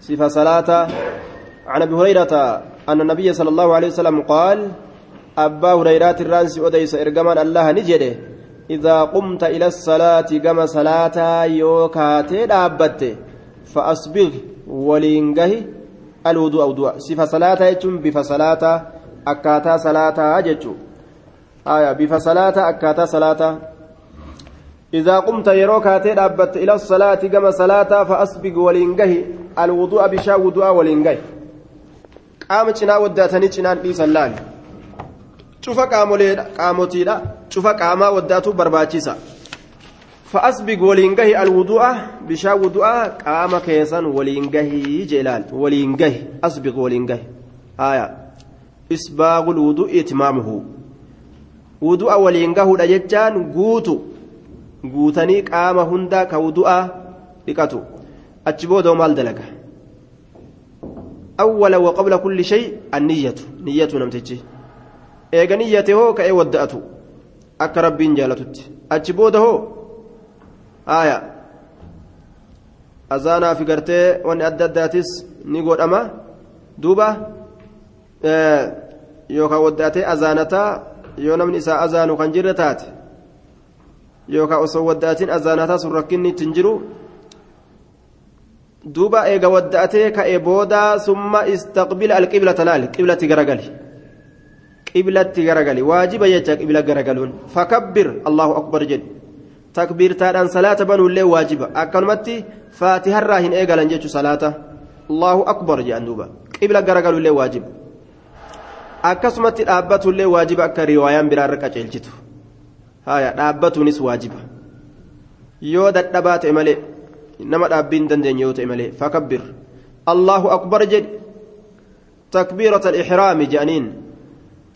صفة صلاة. عن أبي هريرة أن النبي صلى الله عليه وسلم قال أبا هريرة الرانس أديس إرجمان الله نجده إذا قمت إلى الصلاة كما صلاة يوكاتي دابت فأصبغ ولينجه الوضوء أو صفة صلاة يجم بفصلاة salaataa jechuun aya bifa salaata akkaataa salaataa إذا قمت يروك هاتين أبت إلى الصلاة كما صلاة فأسبق ولينجه الوضوء بشا وضوء ولينجه قام چنا وداتني چنان دي سلال شوف قامولي قاموتيدا شوف قاما وداتو برباچيسا فأسبق ولينجه الوضوء بشا وضوء قام كيسان ولينجه جلال ولينجه أسبق ولينجه آية إسباغ الوضوء إتمامه وضوء ولينجه دججان قوتو guutanii qaama hunda ka wudu'a dhiqatu achi booda maal dalaga awwala wa qabla kulli shay anniyyatu niyyatu namtichi eega niyyate hoo ka'ee wadda'atu akka rabbiin jaalatutti achi booda hoo aya azaanaa fi gartee wanni adda addaatis ni godhama duuba yookaan wadda'atee azaanataa yoo namni isaa azaanu kan jirre taate yookaan osoo wadda'atiin azaanataa sun rakkinni ittiin jiru duuba eega wadda'atee ka'ee booda summa istaqbila alqiblata laal qiblatti garagali. Qiblatti garagali. Waajiba jecha qibla garagaluun. Fakabbir allahu akbar jedhi. Takbiirtaadhaan salaata banuullee waajiba. Akkanumatti faatiharraa hin eegalan jechu salaata. Allahu akbar jedhan duuba. Qibla garagaluullee waajiba. Akkasumatti dhaabbatullee waajiba akka riwaayaan biraarra qaceelchitu haya dhaabbatuunis waajiba yoo dadhabaa ta'e malee nama dhaabbii hin dandeenye yoo ta'e malee fakabbir allahu akbar jedhi takbiirata alixraami jedhaniin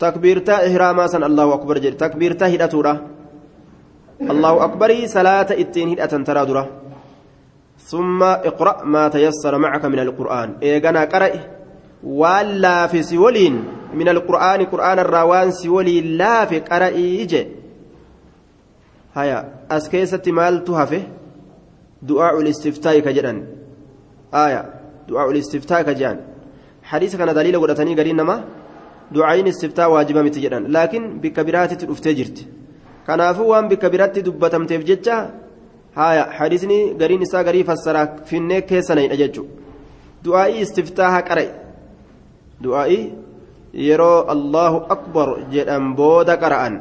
takbiirtaa ihraamaa san allahu akbar jedhi takbiirtaa hidhatuudha allahu akbarii salaata ittiin hidhatan taraa dura ثم اقرأ ما تيسر معك من القرآن إيغانا قرأ ولا في سولين من القرآن قرآن الروان سولي لا في قرأ إيجي هيا أسكيسة مال تهفه دعاء الاستفتاء كجدًا آية دعاء الاستفتاء كجان حديث كان دليل ودتني قرين نما دعاء الاستفتاء واجبة متجدًا لكن بكبيرات تفتجرت kanaafuu waan bikka biratti dubbatamteef jecha haya hadisni gariin isaa garii fassaraa finnee keessanayidha jechu du'aa'ii istiftaaha qare du'aa'ii yeroo allahu akbar jedhan booda qara'an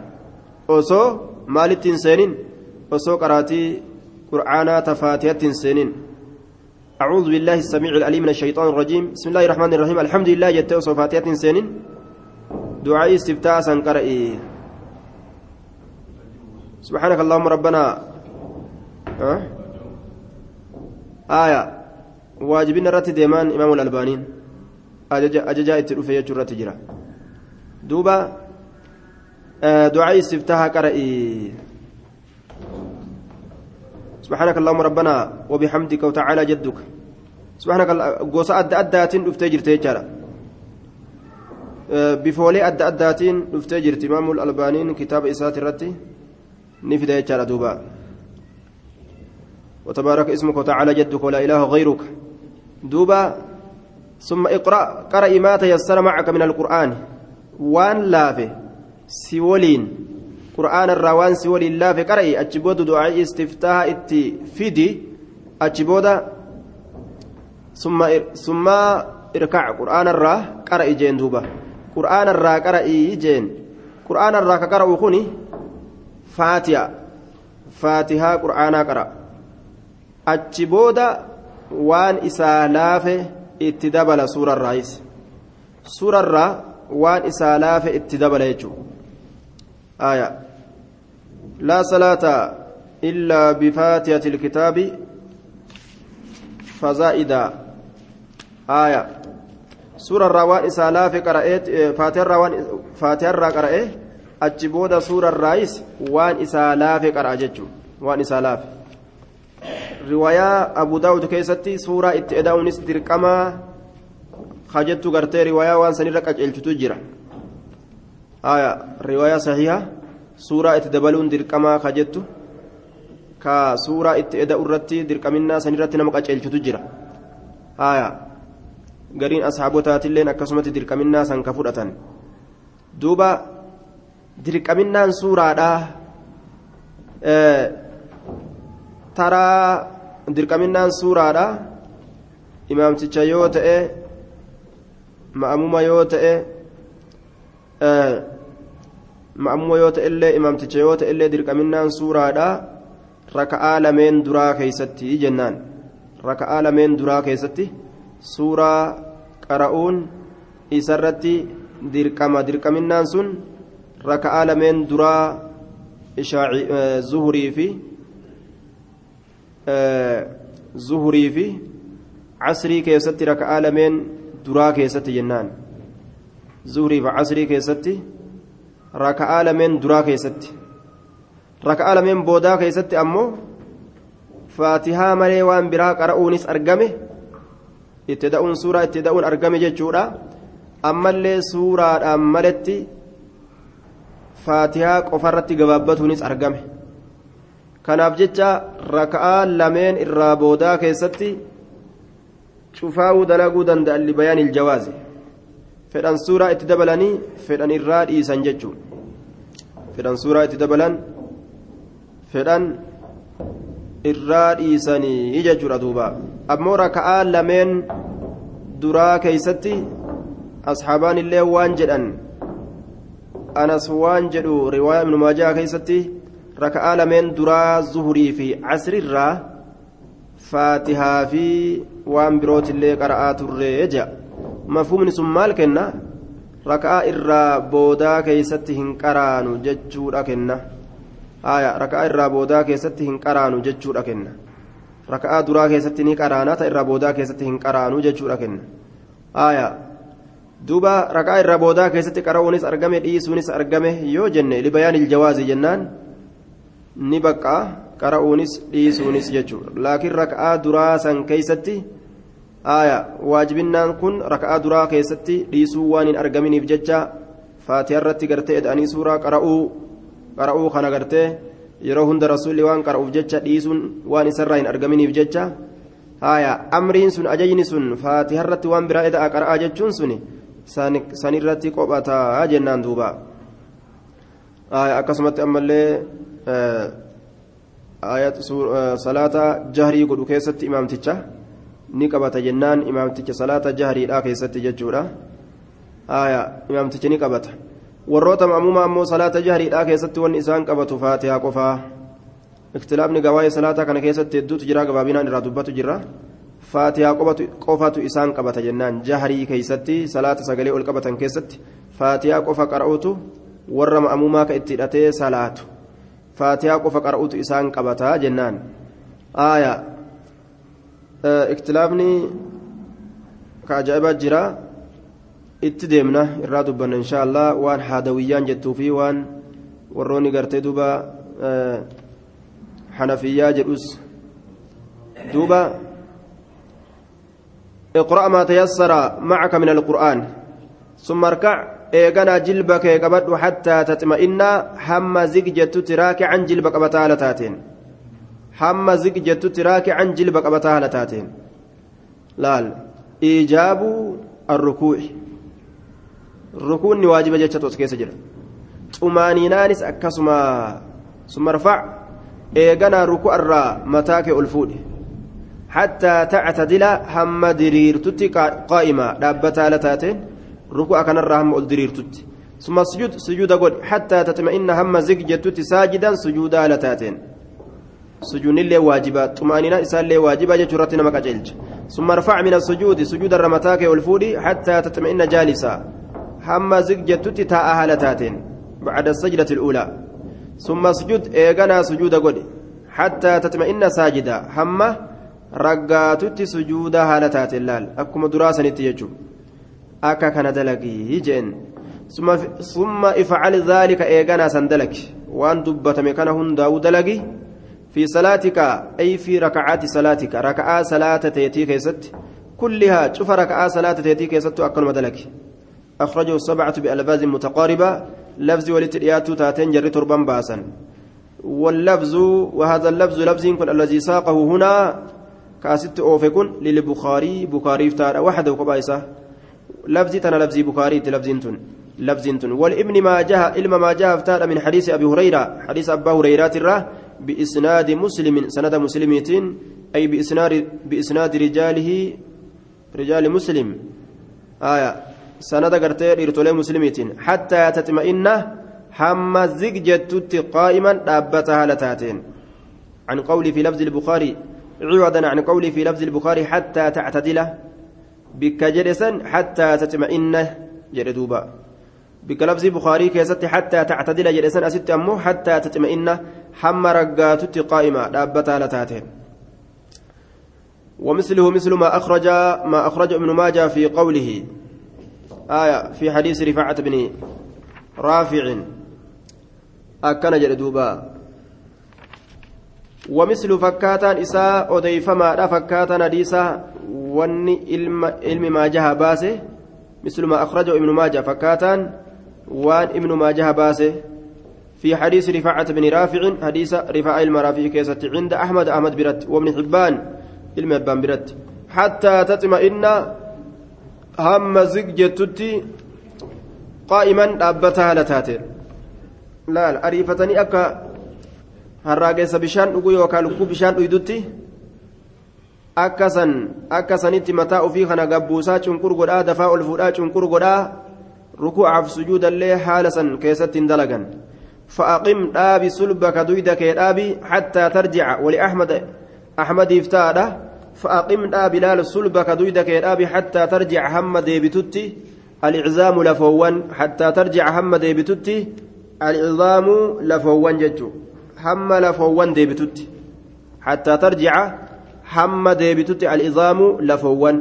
osoo maalitti hin seenin? Osoo qaraatii seenin? أعوذ بالله السميع العليم من الشيطان الرجيم بسم الله الرحمن الرحيم الحمد لله جت وصفاتيات سنين دعاء استفتاء سنقرئ سبحانك اللهم ربنا أه؟ آية واجبين الرت ديمان إمام الألبانين أججاء التلوفة يجر تجرى دوبا دعاء استفتاح قرئي سبحانك اللهم ربنا وبحمدك وتعالى جدك. سبحانك قوسا أدى أداتين دفتجر تجرى آه بفولي أدى أداتين دفتجر إمام الألبانين كتاب إسات الرتي. نفد يجعل دوبا. وتبارك اسمك وتعالى جدك ولا إله غيرك. دوبا ثم اقرأ. قرأ ما تيسر معك من القرآن. وان لافه. سيولين قرآن الروان سيولين لافه قرأ أجبود دعاء استفتاح اتي فيدي أجبود ثم ثم اركع قرآن الرا قرأ جين دوبا قرآن الرا قرأ جين قرآن الرا كقرأ خني faatiha. Faatihaa qur'aanaa qara. Achi booda waan isaa laafe itti dabala suurarraayis. Suurarraa waan isaa laafe itti dabala jechuudha. Aya laa salaata illaa bifaatihati ilkitaabi fazaa'ida aya suurarraa waan isaa laafe qara'ee faatiharraa qara'ee achi booda suurarraayis waan isaa laafe qara'a jechuun waan isaa laafe riwaayaa abu daawud keessatti suuraa itti eda'uunis dirqamaa kajettu gartee riwaayaa waan sanirra qaceelchutu jira riwaayaa sahiha suuraa itti dabaluun dirqamaa kajettu ka suuraa itti eda'u irratti dirqaminnaa sanirratti nama qaceelchutu jira. Gariin asxaabotaatilleen akkasumatti dirqaminaa san ka fudhatan. Duuba dirqaminaan suuraadhaa taraa dirqaminaan suuraadhaa imaamticha yoo ta'e ma'amuma yoo ta'e ma'amuma yoo ta'e illee imaamticha yoo ta'e illee dirqaminaan suuraadhaa raka'aa lameen duraa keeysatti jennaan. Raka'aa lameen duraa keessatti suuraa qara'uun isarratti dirqama. Dirqaminaan sun raka'aa lameen duraa zuhurii fi zuhurii fi casrii keessatti raka'aa lameen duraa keessatti jennaan. Zuhurii fi casrii keessatti raka'aa lameen duraa keessatti. Raka'aa lameen boodaa keessatti ammoo faatihaa malee waan biraa qara'uunis argame itti da'uun suuraa itti da'uun argame jechuudha. Ammallee suuraadhaan maletti faatihaa qofarratti gabaabbatuunis argame. Kanaaf jecha raka'aa lameen irraa boodaa keessatti cufaa'uu dalaguu danda'an libayaan iljawaazi fedhan suuraa itti dabalanii fedhan irraa dhiisan jechuun fedhan suuraa itti dabalan fedhan irraa dhiisanii jechuudha duuba ammoo raka'aa lameen duraa keeysatti asxaabaan illee waan jedhan anas waan jedhu riwaayaa ibnu maajaa keeysatti raka'aa lameen duraa zuhurii fi casrirraa faatihaa fi waan birootillee qara'aa turree jedha mafhumni sun maal kenna raka'aa irraa boodaa keeysatti hin qaraanu jechuudha kenna aya raka'aa irraa boodaa keessatti hin qaraanu jechuudha kenna raka'aa duraa keessatti ni qaraana ta irraa boodaa keessatti hin qaraanu jechuudha kenna aya duuba raka'aa irraa boodaa keessatti qara'uunis argame dhiisuunis argame yoo jenne libayaan iljawaazi jennaan ni baqqa qara'uunis dhiisuunis jechuudha laakiin raka'aa duraa san keeysatti aya waajibinnaan kun raka'aa duraa keessatti dhiisuu waan hin argaminiif jecha faatihaa irratti gartee eda'anii suuraa qara'uu kana gartee yeroo hunda rasuulli waan qara'uuf jecha dhiisuun waan isarraa hin argaminiif jecha haya amriin sun ajajni sun faatihaa irratti waan biraa eda'a qara'aa jechuun sun sanirratti qophataa jennaan duuba. Akkasumatti ammallee salaata jahrii godhu keessatti imaamticha ni qabata jennaan imaamticha salaata jahriidhaa keessatti jechuudha imaamticha ni qabata warroota ma'muumaa ammoo salaata jahriidhaa keessatti wanni isaan qabatu faatihaa qofaa ikhtilaafni gawaa'ee salaataa kana keessatti hedduutu jira gabaabinaan irraa dubbatu jira faatihaa qofatu isaan qabata jennaan jahrii keessatti salaata sagalee ol qabatan keessatti faatihaa qofa qara'uutu warra ma'muumaa ka itti hidhatee salaatu faatihaa qofa qara'uutu isaan qabataa jennaan aaya ka ajaa'ibaa jira itti deemna irraa dubbanna insha allah waan haadawiyyaan jettuu fi waan warroonni gartee duuba hanafiyyaa jedhus duuba اقرأ ما تيسر معك من القرآن ثم اركع إيغانا جلبك قبض حتى تطمئن هم زججت تراكعا جلبك بتالة تاتين هم زججت تراكعا جلبك بتالة تاتين لال إيجاب الركوع waajiba jecha tos keessa jira xumaaniinaanis akkasuma sumarfac eeganaa ruku'arraa mataa kee ol fuudhe hattaa tactadila hamma diriirtutti qaa'imaa dhaabbataa la taateen ruku'a kanarraa hamma ol diriirtutti suma sujud sujuuda godhe hattaa tatma'inna hamma zig jettutti saajidan sujuudaa la taateen sujuudnillee waajiba xumaaniinaa isaallee waajiba jechuu irratti nama qaceelcha summa arfac min asujuudi sujuudarra mataa kee ol fuudhi hattaa tatma'inna jaalisaa hamma zigjettutti taa'a haala taateen bacda sajdati الأولى ثم اسجد إيغانا سجود قد حتى تطمئن ساجدا hamma raggaatutti sujuuda haala taateen laal akkuma duraasanitti jechuun akka kana dalagii jeen summa ifcal dhaalika eeganaa san dalagi waan dubbatame kana hundaa'u dalagi في صلاتك أي في ركعات صلاتك. ركعة صلاة تيتي كيست كلها شوف ركعة صلاة تيتي كيست أكل مدلك. أخرجه السبعة بألفاظ متقاربة لفظ ولتريات تاتين جر تربا باسا واللفظ وهذا اللفظ لفظ كن الذي ساقه هنا كاسيت أوفكن للبخاري. بخاري فتار وحده كبايسة لفظي تنا لفظي بخاري لفظي لفظ والابن ما جاء علم ما جاء افتاد من حديث أبي هريرة حديث أبا هريرة الره بإسناد مسلم سند مسلمين أي بإسناد بإسناد رجاله رجال مسلم. آية. سند قرتي رتولي مسلمين حتى تطمئن حما زججت قائما دابتها لتاتين. عن قولي في لفظ البخاري عوضا عن قولي في لفظ البخاري حتى تعتدل بك جلسا حتى تطمئن جردوبا بك لفظ بخاري كيست حتى تعتدل جلسا أست أمه حتى تطمئن حم رقاتت قائمة دابتها لتاتين. ومثله مثل ما أخرج ما أخرج ابن ماجه في قوله. آية في حديث رفاعة بن رافع. أكن جلدوبا ومثل فكاتان إساء أضيفما لا فكاتان حديثا. wanni ilmi maajaha baase misluma akhrajahu ibnu maaja fakkaataan waan ibnu maajaha baase في حديث رفاعة بن رافع حديث رفاعة المرافع كيست عند أحمد أحمد برت وابن حبان المبان برت. حتى تطمئن هم زجتتي قائما أبتها لتاتي. لا أريفتني أكا هراجس بشان أقول وكالكو بشان أيدتي akkasan akkasanitti mataa ofii kana gabbuusaa cunqur godhaa dafaa ol fuudhaa cunqur godhaa rukuucaaf sujuudallee haala san keessatti hin dalagan فأقم دابي سلبك دويدك دابي حتى ترجع. ولأحمد أحمد افتاده. فأقم دابي لال سلبك دويدك دابي حتى ترجع. هم ديبتتي الإعزام لفوان. حتى ترجع. هم ديبتتي العظام لفوان ججو. هم لفوان ديبتتي حتى ترجع. hamma deebitutti al'izaamu lafoowwan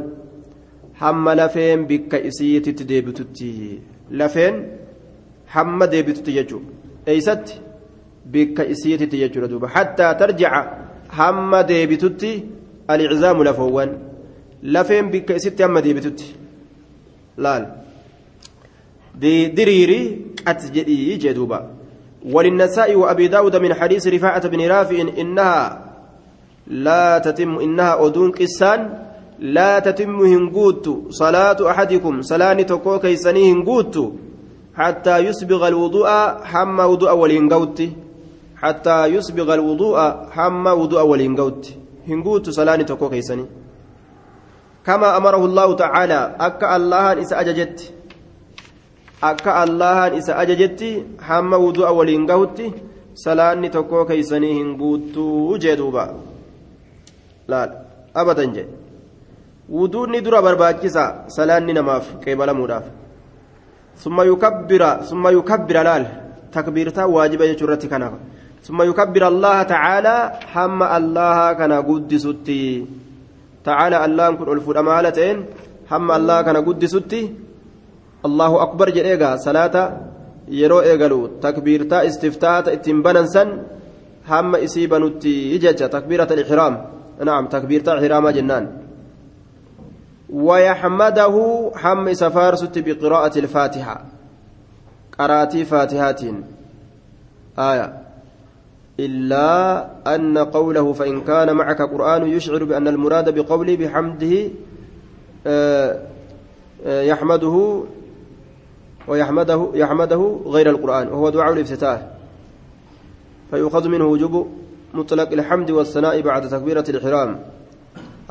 hamma lafeen bikka isiititti deebitutti lafeen hamma deebitutti jechuudha eeysatti bikka isiititti jechuudha duuba hattaa tarjica hamma deebitutti al'izaamu lafoowwan lafeen bikka isitti hamma deebitutti laal diriirii qat jedhii jee duuba وللنساء وأبي داود من حديث رفاعة بن رافع إنها لا تتم إنها أدون قسان لا تتم هنقوت صلاة أحدكم صلاة تقو كيسني هنقوت حتى يسبغ الوضوء حما وضوء والهنقوت حتى يسبغ الوضوء حما وضوء والهنقوت هنقوت صلاة تقو كيسني كما أمره الله تعالى أكا الله أججت. أكا الله أججت حما وضوء والهنقوت صلاة تقو كيسني هنقوت جدوبا. laal abadan jedhe wuduunni dura barbaachisa salaanni namaaf qeebalamuudhaaf summa yukabbira summa yukabbira laal takbiirtaa waajiba jechuu irratti kanaaf summa yukabbira allaha tacaalaa hamma allaha kana guddisutti tacaala allahan kun ol fudhama haala ta'een hamma allaha kana guddisutti allahu akbar jedheegaa salaata yeroo eegalu takbiirtaa istiftaata ittiin banansan hamma isii banutti jecha takbiirata alixraam نعم تكبير حرام جنان ويحمده حم سفارست بقراءة الفاتحة. قراتي فاتحات. آية. إلا أن قوله فإن كان معك قرآن يشعر بأن المراد بقوله بحمده آه آه يحمده ويحمده يحمده غير القرآن وهو دعاء الافتتاح. فيؤخذ منه وجوب مطلق الحمد والثناء بعد تكبيرة الإحرام.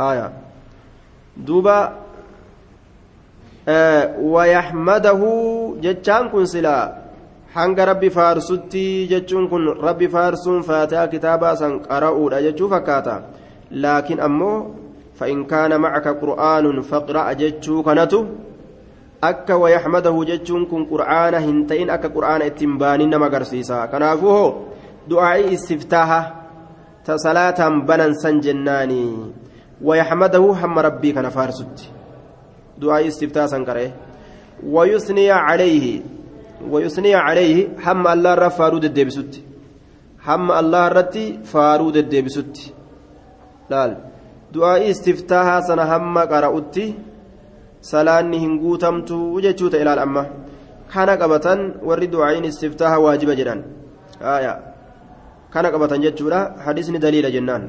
آية. آه ويحمده جتشان كن سلا hanga rabbi faarsutti jechuun kun rabbi faarsuun faataa kitaabaa san qara'uudha jechuu fakkaata laakiin ammoo fa'in kaana macaka qur'aanun faqra'a jechuu kanatu akka wayaxmadahu jechuun kun qur'aana hin ta'in akka qur'aana ittiin baanin nama agarsiisa kanaafuu hoo du'aa'ii istiftaaha صلاة بنن سنجناني ويحمده هم ربي كان فارست دعاء استفتاء سنكره ويثني عليه ويثني عليه هم الله رف فارود الدبسوت هم الله رتي فارود الدبسوت لال دعاء استفتاء سنة هم salaanni hin guutamtu jechuuta ilaal amma kana qabatan warri du'aayin istiftaaha waajiba jedhan aayaa kana qabatan jechuudha hadisni daliila jennaan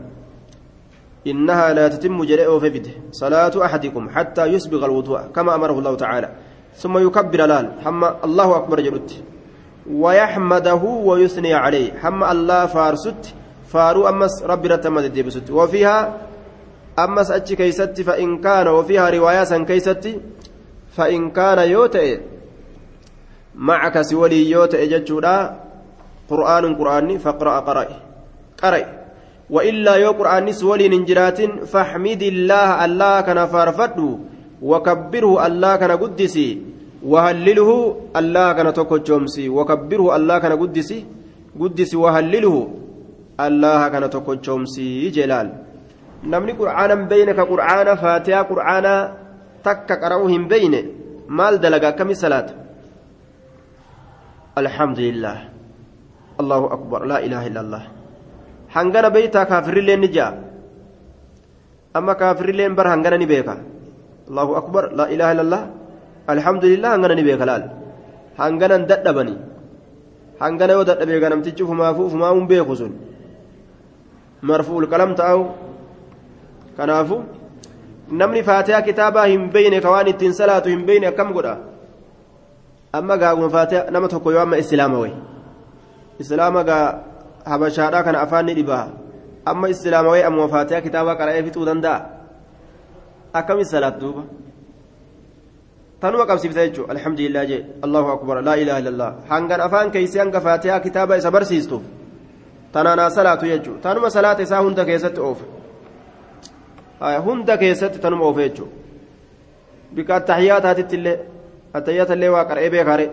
إنها لا تتم جريء في فده صلاة أحدكم حتى يسبغ الوضوء كما أمره الله تعالى. ثم يكبر لال حما الله أكبر جلت ويحمده ويثني عليه حما الله فارست فارو أمس ربي رتمد الدبست وفيها أمس أتش كيست فإن كان وفيها رواية كيست فإن كان يوتئ معك سولي يوتئ جتشودا قرآن قرآني فاقرأ قرأ قرأ وإلا يو قرآن سولي ننجرات فاحمد الله الله كان فارفده وكبره الله كان قدسي وهلله الله كان تكجومسي وكبره الله كان قدسي قدسي وهلله الله كان تكجومسي جلال. نمني قرآنا بينك قرآن فاتحة قرآن تك قرأوهم بين مال دلقا كم صلاة؟ الحمد لله. الله أكبر. لا إله إلا الله. Hangana beeytaa kaafirrilleen ni ja'a amma kaafirrilleen bar hangana ni beeka allahu akbar laa ilaaha illallah alhamdulillah hangana ni beeka laal hanganan dadhabani hangana yoo dadhabeeka namtichi ufumaafu ufumaamuun beeku sun marfuul qalam ta'ahu kanaafu namni faatiyaa kitaabaa hin beyne ka waan ittiin salaatu hin beyne akkam godha amma gaaguma faatiyaa nama tokko yoo amma islaama way islaama gaa habashaadhaa kana afaan ni dhibaa amma islaama way ammoo faatiyaa kitaabaa qara'ee fixuu danda'a akkami salaat duuba tanuma qabsiifta jechuudha alhamdulillah jee allahu akbar laa ilaaha illallah hangan afaan keeysee hanga faatiyaa kitaaba isa barsiistuuf tanaanaa salaatu jechuudha tanuma salaata isaa hunda keessatti oofa hunda keessatti tanuma oofa jechuudha bika attahiyyaataatitti illee attahiyyaata illee waa qara'ee beekaare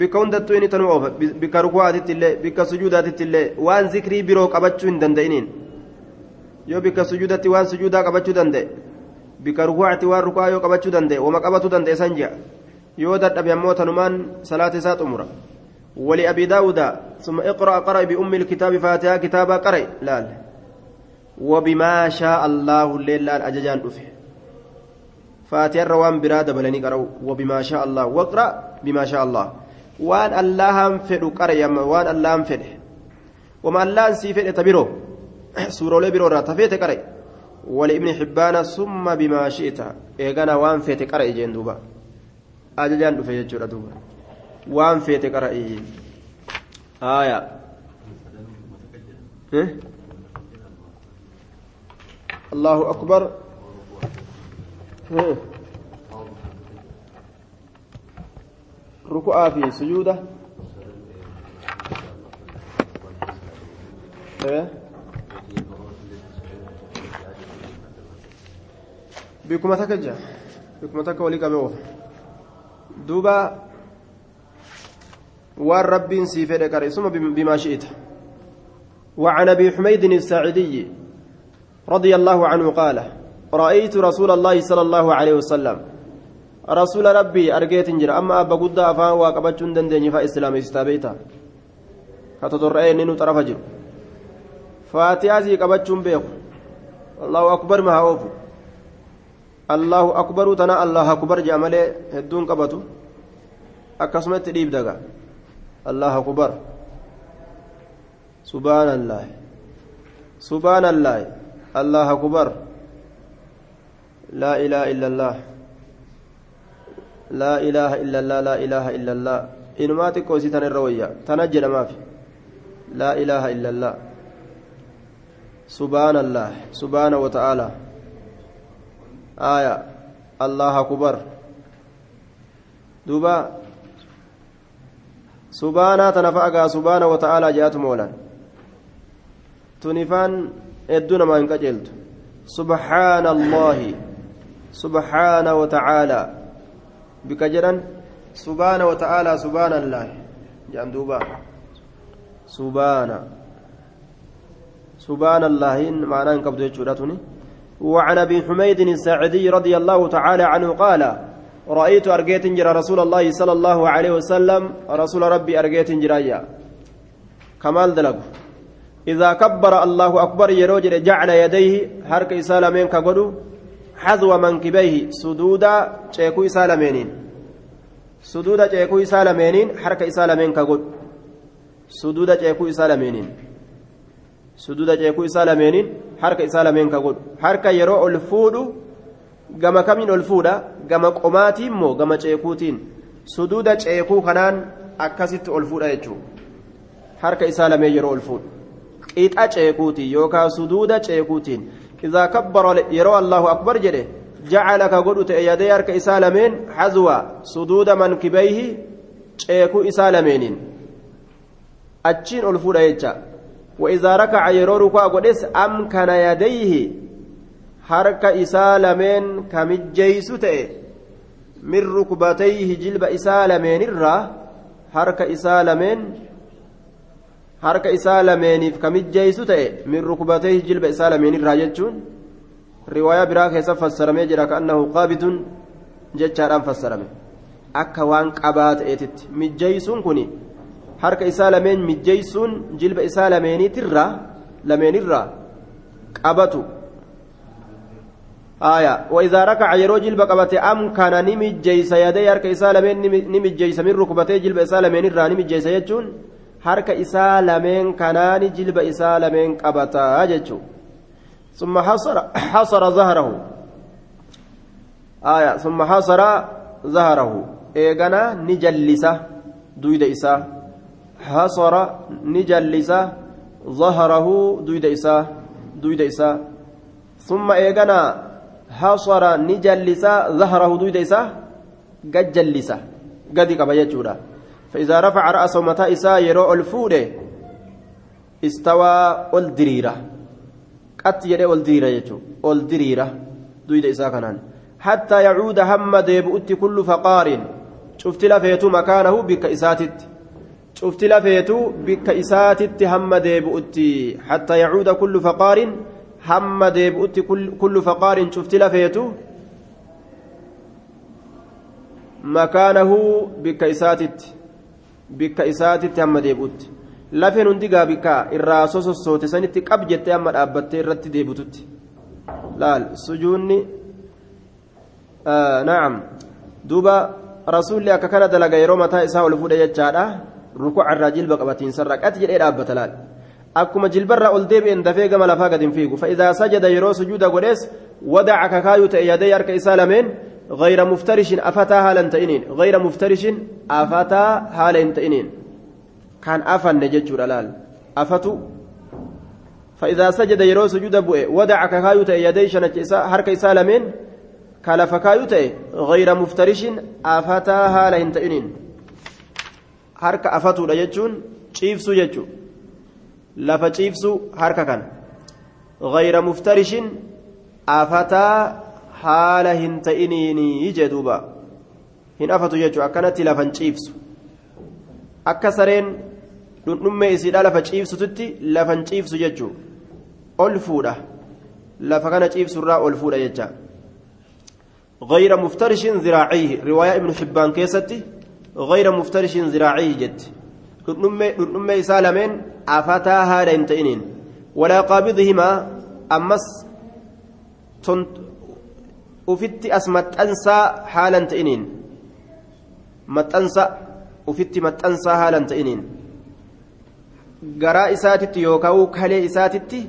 oofa bika rukuwaatitti illee bika sujuudaatitti illee waan zikrii biroo qabachuu hin danda'iniin yoo bika sujuudatti waan sujuudaa qabachuu danda'e bika rukuwaatti waan rukuwaa yoo qabachuu danda'e wama qabatuu danda'e san ji'a yoo dadhabe ammoo tanumaan salaata isaa xumura ولأبي داود ثم اقرأ قرأ بأم الكتاب فاتحة كتابا قرأ لا وبما شاء الله الليل لا أججان أفه فاتحة روان براد بلني قرأوا وبما شاء الله واقرأ بما شاء الله وان الله فدو قرأ يما وان الله فده وما الله سيفد تبيرو سورة لبيرو راتفيت قرأ ولابن حبان ثم بما شئت إيغانا وان فيت قرأ جندوبا أججان أفه يجور دوبا waan feete qara'ii haaya allahu akbar. Ruku'aa fi sujuuda. Bikuma takka jira. Bikuma takka walii qabee oofa duuba وان رب سيفد كريسما بما شئت وعن ابي حميد الساعدي رضي الله عنه قال رايت رسول الله صلى الله عليه وسلم رسول ربي أرجيت انجر أما أبا قد افان واقبتشون دندني فاسلام استابيتا. كتطرئين نينو طرف جر فاتيازي قبتشون بيخ الله أكبر ما هوف الله أكبر تنا الله أكبر جامله هدون قبتو. akkasumatti dhiibdaga الله أكبر. سبحان الله. سبحان الله. الله أكبر. لا إله إلا الله. لا إله إلا الله لا إله إلا الله إنما تكوسي تنروية تنجل ما في لا إله إلا الله سبحان الله سبحانه وتعالى آية الله أكبر دوبا fa'agaa subaana wata'aalaa jaatu moolan tunifaan hedduu namaa hin qaceeltu subhaana allaahi subhaana wata'aalaa bika jedhan subaana wata'aalaa subaana allaahi jedhan duuba subaana سبحان الله. معناه قبض يجورتني وعن أبي حميد الساعدي رضي الله تعالى عنه قال رأيت أرجيت جرى رسول الله صلى الله عليه وسلم رسول ربي أرجيت جرايا كمال دلق. إذا كبر الله أكبر يروجر جعل يديه حرك إسالمين كقدو حذو منكبيه سدودا شيكو إسالمين سدودا شيكو إسالمين حرك إسالمين كقدو سدودا شيكو إسالمين suduuda ceekuu isaa lameeniin harka isaa lameen ka godhu harka yeroo ol fuudhu gama kamiin ol fuudha gama qomaatiin moo gama ceekuutiin suduuda ceekuu kanaan akkasitti ol fuudha jechuudha harka isaa lameen yeroo ol fuudhu qixa ceekuutiin yookaan suduuda ceekuutiin jacala ka godhu ta'e yadee harka isaa lameen hazwa suduuda mankibayhi ceekuu isaa lameeniin achiin ol fuudha jecha وإذا ركع يرو ركوع قدس أمكن يديه lameen kamijjeeysu ta'e min rukbatayhi jilba isaa lameenirraa harka isaa lameen harka isaa lameeniif ka mijjeessu ta'e min rukubatee jilba isaa lameenirraa jechuun riwaayaa biraa keessa fassaramee jira ka'annahu qaabituun jechaadhaan fassarame akka waan qabaa ta'eetitti mijjeessuun kun harka isaa lameen mijjeessuun jilba isaa lameeniitirraa lameenirraa qabatu aayaa waidaa rakaca yeroo jilba qabate amkana ni mijjeessa yadee harka isaa lameen ni mijjeessa min rukubatee jilba isaa lameenirraa ni mijjeessa jechuun. نمجيس يجون هرك إسالمين كنان جلب إسالمين قبتا جتشو ثم حصر حصر ظهره آية ثم حصر ظهره إيغانا نجلسه دويد إسا حصر نجلسه ظهره دويد إسا دويد إسا ثم إيغانا حصر نجلسا ظهره دويد إسا قد جلسا قد قبا يجودا فإذا رفع رأسه متى إسا يرو الفود استوى الدريرة قد يدي الدريرة يجو. الدريرة دويد إسا كنان حتى يعود هم ديبؤت كل فقار. شفت لفيت مكانه بك إساتت. شفت لفيت بك إساتت هم ديبؤت. حتى يعود كل فقار. hamma deebi'utti kullu faqaarin cufti lafeetu makaanahu bikka isaatitti bikka isaatitti hamma deebi'utti. Lafeen hundigaa bikka irraa sosossoote sanitti qab jettee hamma dhaabbattee irratti deebitutti laal sujuunni naam. Duuba rasuulli akka kana dalaga yeroo mataa isaa ol fuudhe jechaadha. Rukuca irraa jilba qabatiinsarra qati jedhee dhaabbata laal. Akkuma jilbarraa ol deebi'een dafee gama lafaa gad hin fiigu. Fa'idaa sajada yeroo sujuuda godhees wadaca kakaayuu ta'e yadee harka isaa lameen غير مفترش أفتا هالا تئنين. غير مفترش أفتا هالا تئنين. كان أفن نجج الألال أفتو. فإذا سجد يرو سجود بؤي ودع ككايو تئ يدي شنك حرك إسا لمن كلف كايو تئ غير مفترش أفتا هالا تئنين. حرك أفتو لججون شيفسو ججو. lafa ciibsu harka kan غير مفترش أفتا حال هنتئنيني جدوبا هن أفتو يجو أكنت لفن ciibsu akka sareen dhundhummee isiidha lafa ciibsututti lafan ciibsu jechuu ol fuudha lafa kana ciibsurraa ol fuudha jecha غير مفترش ذراعيه رواية ابن حبان كيستي غير مفترش ذراعيه جت lameen afataa haadha hin ta'iniin walaa qaabidihimaa ammas ufitti as maxxansaa haalan ta'iniin maxxansa ufitti maxxansaa haalan ta'iniin garaa isaatitti yookaan kalee isaatitti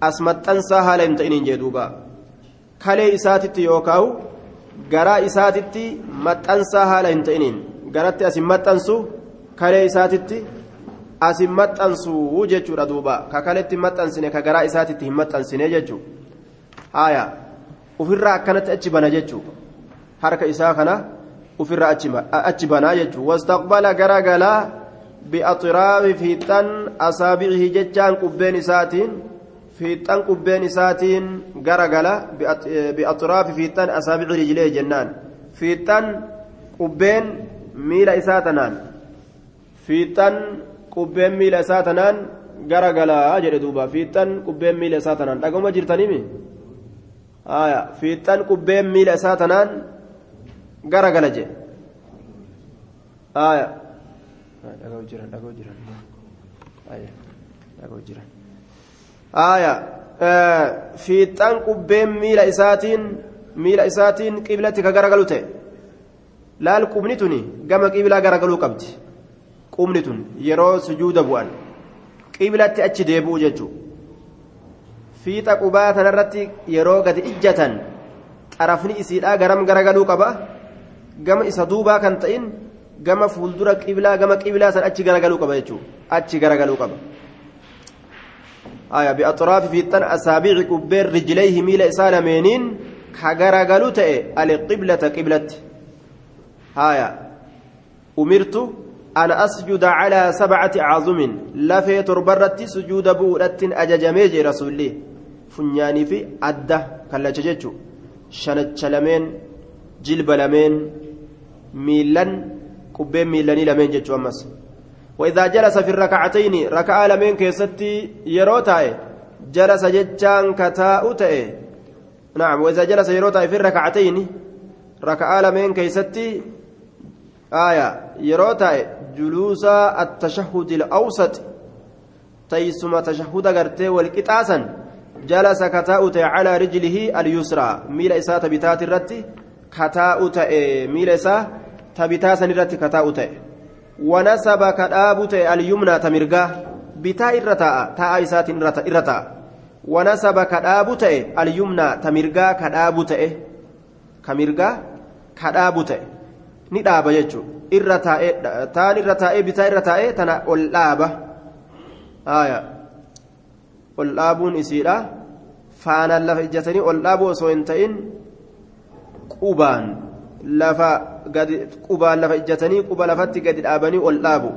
as maxxansaa haala hin ta'iniin jedhuuba kalee isaatitti yookaan garaa isaatitti maxxansaa haala hin ta'iniin garatti as hin maxxansu kalee isaatitti as hin maxxansu jechuudha duuba ka kaleetti maxxansine ka garaa isaatitti hin maxxansine jechuudha haaya ofirraa akkanatti achi bana jechuudha harka isaa kana ofirraa achi banaa jechuudha wastaqbala garagalaa bi'axiraafi fiixan asaabicihi jechaan qubbeen isaatiin fiixan qubbeen isaatiin garagala bi'axiraafi fiixan asaabici rijlee jennaan fiixan qubbeen miila isaa tanaan fiixan qubbeen miila isaa tanaan garagalaa jedhe duuba fiixan qubbeen miila isaa tanaan dhaguma jirtanimi haya fiixan qubbeen miila isaa tanaan dhaga'u jiran haya fiixan qubbeen miila isaatiin miila isaatiin qiblatti ka garagalu ta'e. Laal qubni tuni gama qiblaa garagaluu qabdi. Qubni tun yeroo sujuuda bu'an. Qiblatti achi deebi'u jechuudha fiixa qubaa tanarratti yeroo gadi ijjatan xarafni isiidhaa garam garagaluu qaba gama isa duubaa kan ta'in gama fuuldura qiblaa gama qiblaa san achi garagaluu qaba jechuudha achi garagaluu qaba. آية بأطراف في الطن أسابيع كبير رجليه ميل إسالمينين كغرغلو تأي القبلة قبلة آية أمرت أن أسجد على سبعة عظم لفي تربرت سجود بورة أججميج رسولي فنياني في أدة كلا جججو شنت لمين جلب لمين ميلان كبين ميلاني لمين ججو أمس وإذا جلس في الركعتين ركعة لمن كيستي يروتاي جلس جتان كتاء تأي نعم وإذا جلس يروتاي في الركعتين ركعة لمن كيستي آية يروتاي جلوس التشهد الأوسط تيسم تشهد غرتي والكتاسا جلس كتاء تأي على رجله اليسرى. ميل إساء تبتات الرتي كتاء تأي ميل إساء تبتاسا الرتي كتاء تأي ونسب كدابت اليمنى تمرغا بتا إرتا تا إسات إرتا ونسب كدابت اليمنى ni dhaaba jechuun irra taa'ee taan irra taa'ee bitaa irra taa'ee tana ol dhaaba ol dhaabuun isiidha faanaan lafa ijjatanii ol dhaabuu osoo hin ta'in qubaan lafa gadi qubaan lafa ijjatanii quba lafatti gadi dhaabanii ol dhaabu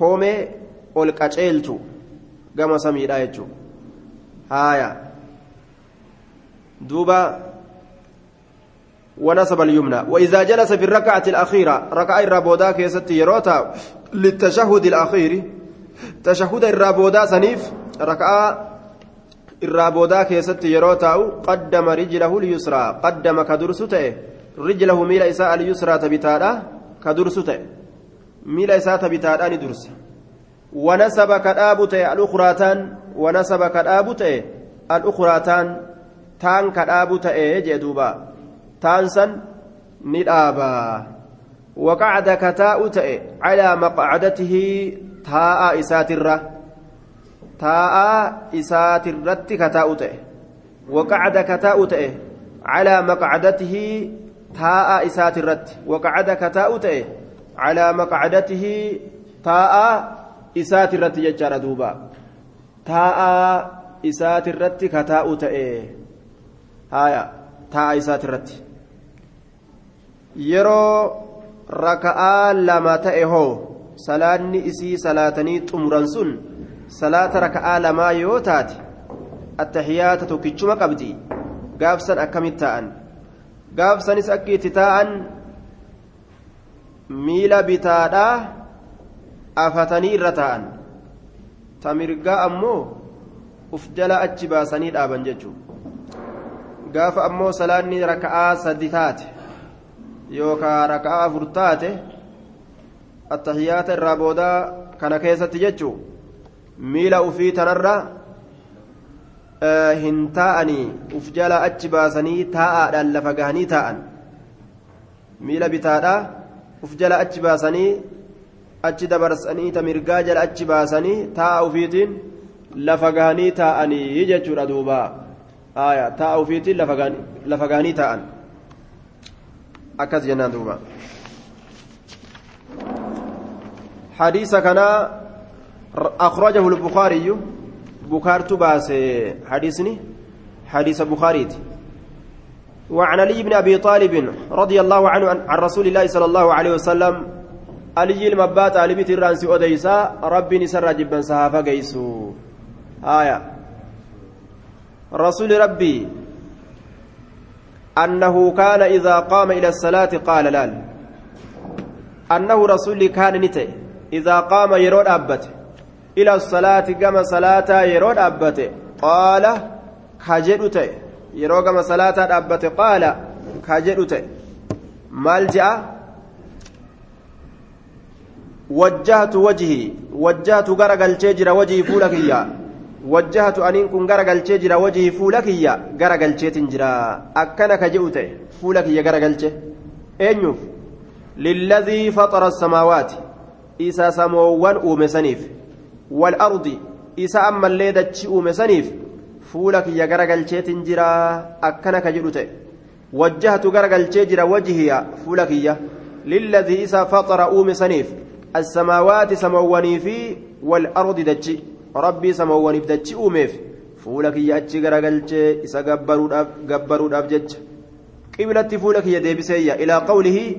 hoomee ol qaceelchu gama samiidha jechuudha haaya duuba ونصب اليمنى وإذا جلس في الركعة الأخيرة ركعة الرابودا كيست يروتا للتشهد الأخير تشهد الرابودا سنيف ركعة الرابودا كيست يروتا قدم رجله اليسرى قدم كدرسته رجله ميل إساء اليسرى تبتادا كدرسته ميل إساء تبتادا ندرس ونسب كدابته الأخراتان ونسب كدابته الأخراتان تان كدابته جدوبا تانسن ندابا وقعد كتاء تأي على مقعدته تاء إساترة تاء إساترة كتاء تأي وقعد كتاء تأي على مقعدته تاء إساترة وقعد كتاء تأي على مقعدته تاء إساترة يجار دوبا تاء إساترة كتاء تأي هايا تاء إساترة yeroo raka'aa lama ta'e hoo salaanni isii salaatanii xumuran sun salaata raka'aa lamaa yoo taate attahiyaata tokkichuma qabdi. Gaafsan akkamit ta'an? Gaafsanis akka itti taa'an miila bitaadhaa afatanii irra taa'an ta mirgaa ammoo uf jala achi baasanii dhaaban jechuudha gaafa ammoo salaanni raka'aa sadi taate. yookaan raka'aa afur taate attahiyaata irraa boodaa kana keessatti jechuun miila ufii tanarra hin taa'anii uf jala achi baasanii taa'aadhaan lafa gahanii taa'an miila bitaadhaa uf jala achi baasanii achi dabarsanii ta mirgaa jala achi baasanii taa'a ufiitiin lafa gahanii taa'anii jechuudha duuba taa'a ufiitiin lafa gahanii taa'an. أكز جنان دوبا حديث كان أخرجه البخاري. بكارت باس حديثني. حديث بخاري. وعن علي بن أبي طالب رضي الله عنه عن رسول الله صلى الله عليه وسلم علي المبات علي بيت الرانسي أديسا ربي نسر جبا سهافا قيسو. آية. رسول ربي أنه كان إذا قام إلى الصلاة قال لا أنه رسول كان نتي إذا قام يرود أبته. إلى الصلاة كما صلاة يرود أبته قال كجدت يرو كما صلاة أبته قال كجدت مال جاء وجهت وجهي وجهت غرقل جرى وجهي فولك kun garagalchee jira wajihii fuula kiyya garagalcheetin jira akkana ka je'u ta'e fuula kiyya garagalche eenyuuf lilladhii faxara asamaawaati isa samoowwan uume saniif isa ammallee dachi uume saniif fuula kiyya garagalcheetin jira akkana ka jedhu ta'e wajjahatu garagalchee jira wajhiya fuula kiyya lilladii isa faxara uume saniif assamaawaati samawwanii fi والأرض دجي ربي سمواني بدجي أوميف فولك يا أجي غرغلتي إسا غبرود أبجج قبلت فولك يا ديبسيا إلى قوله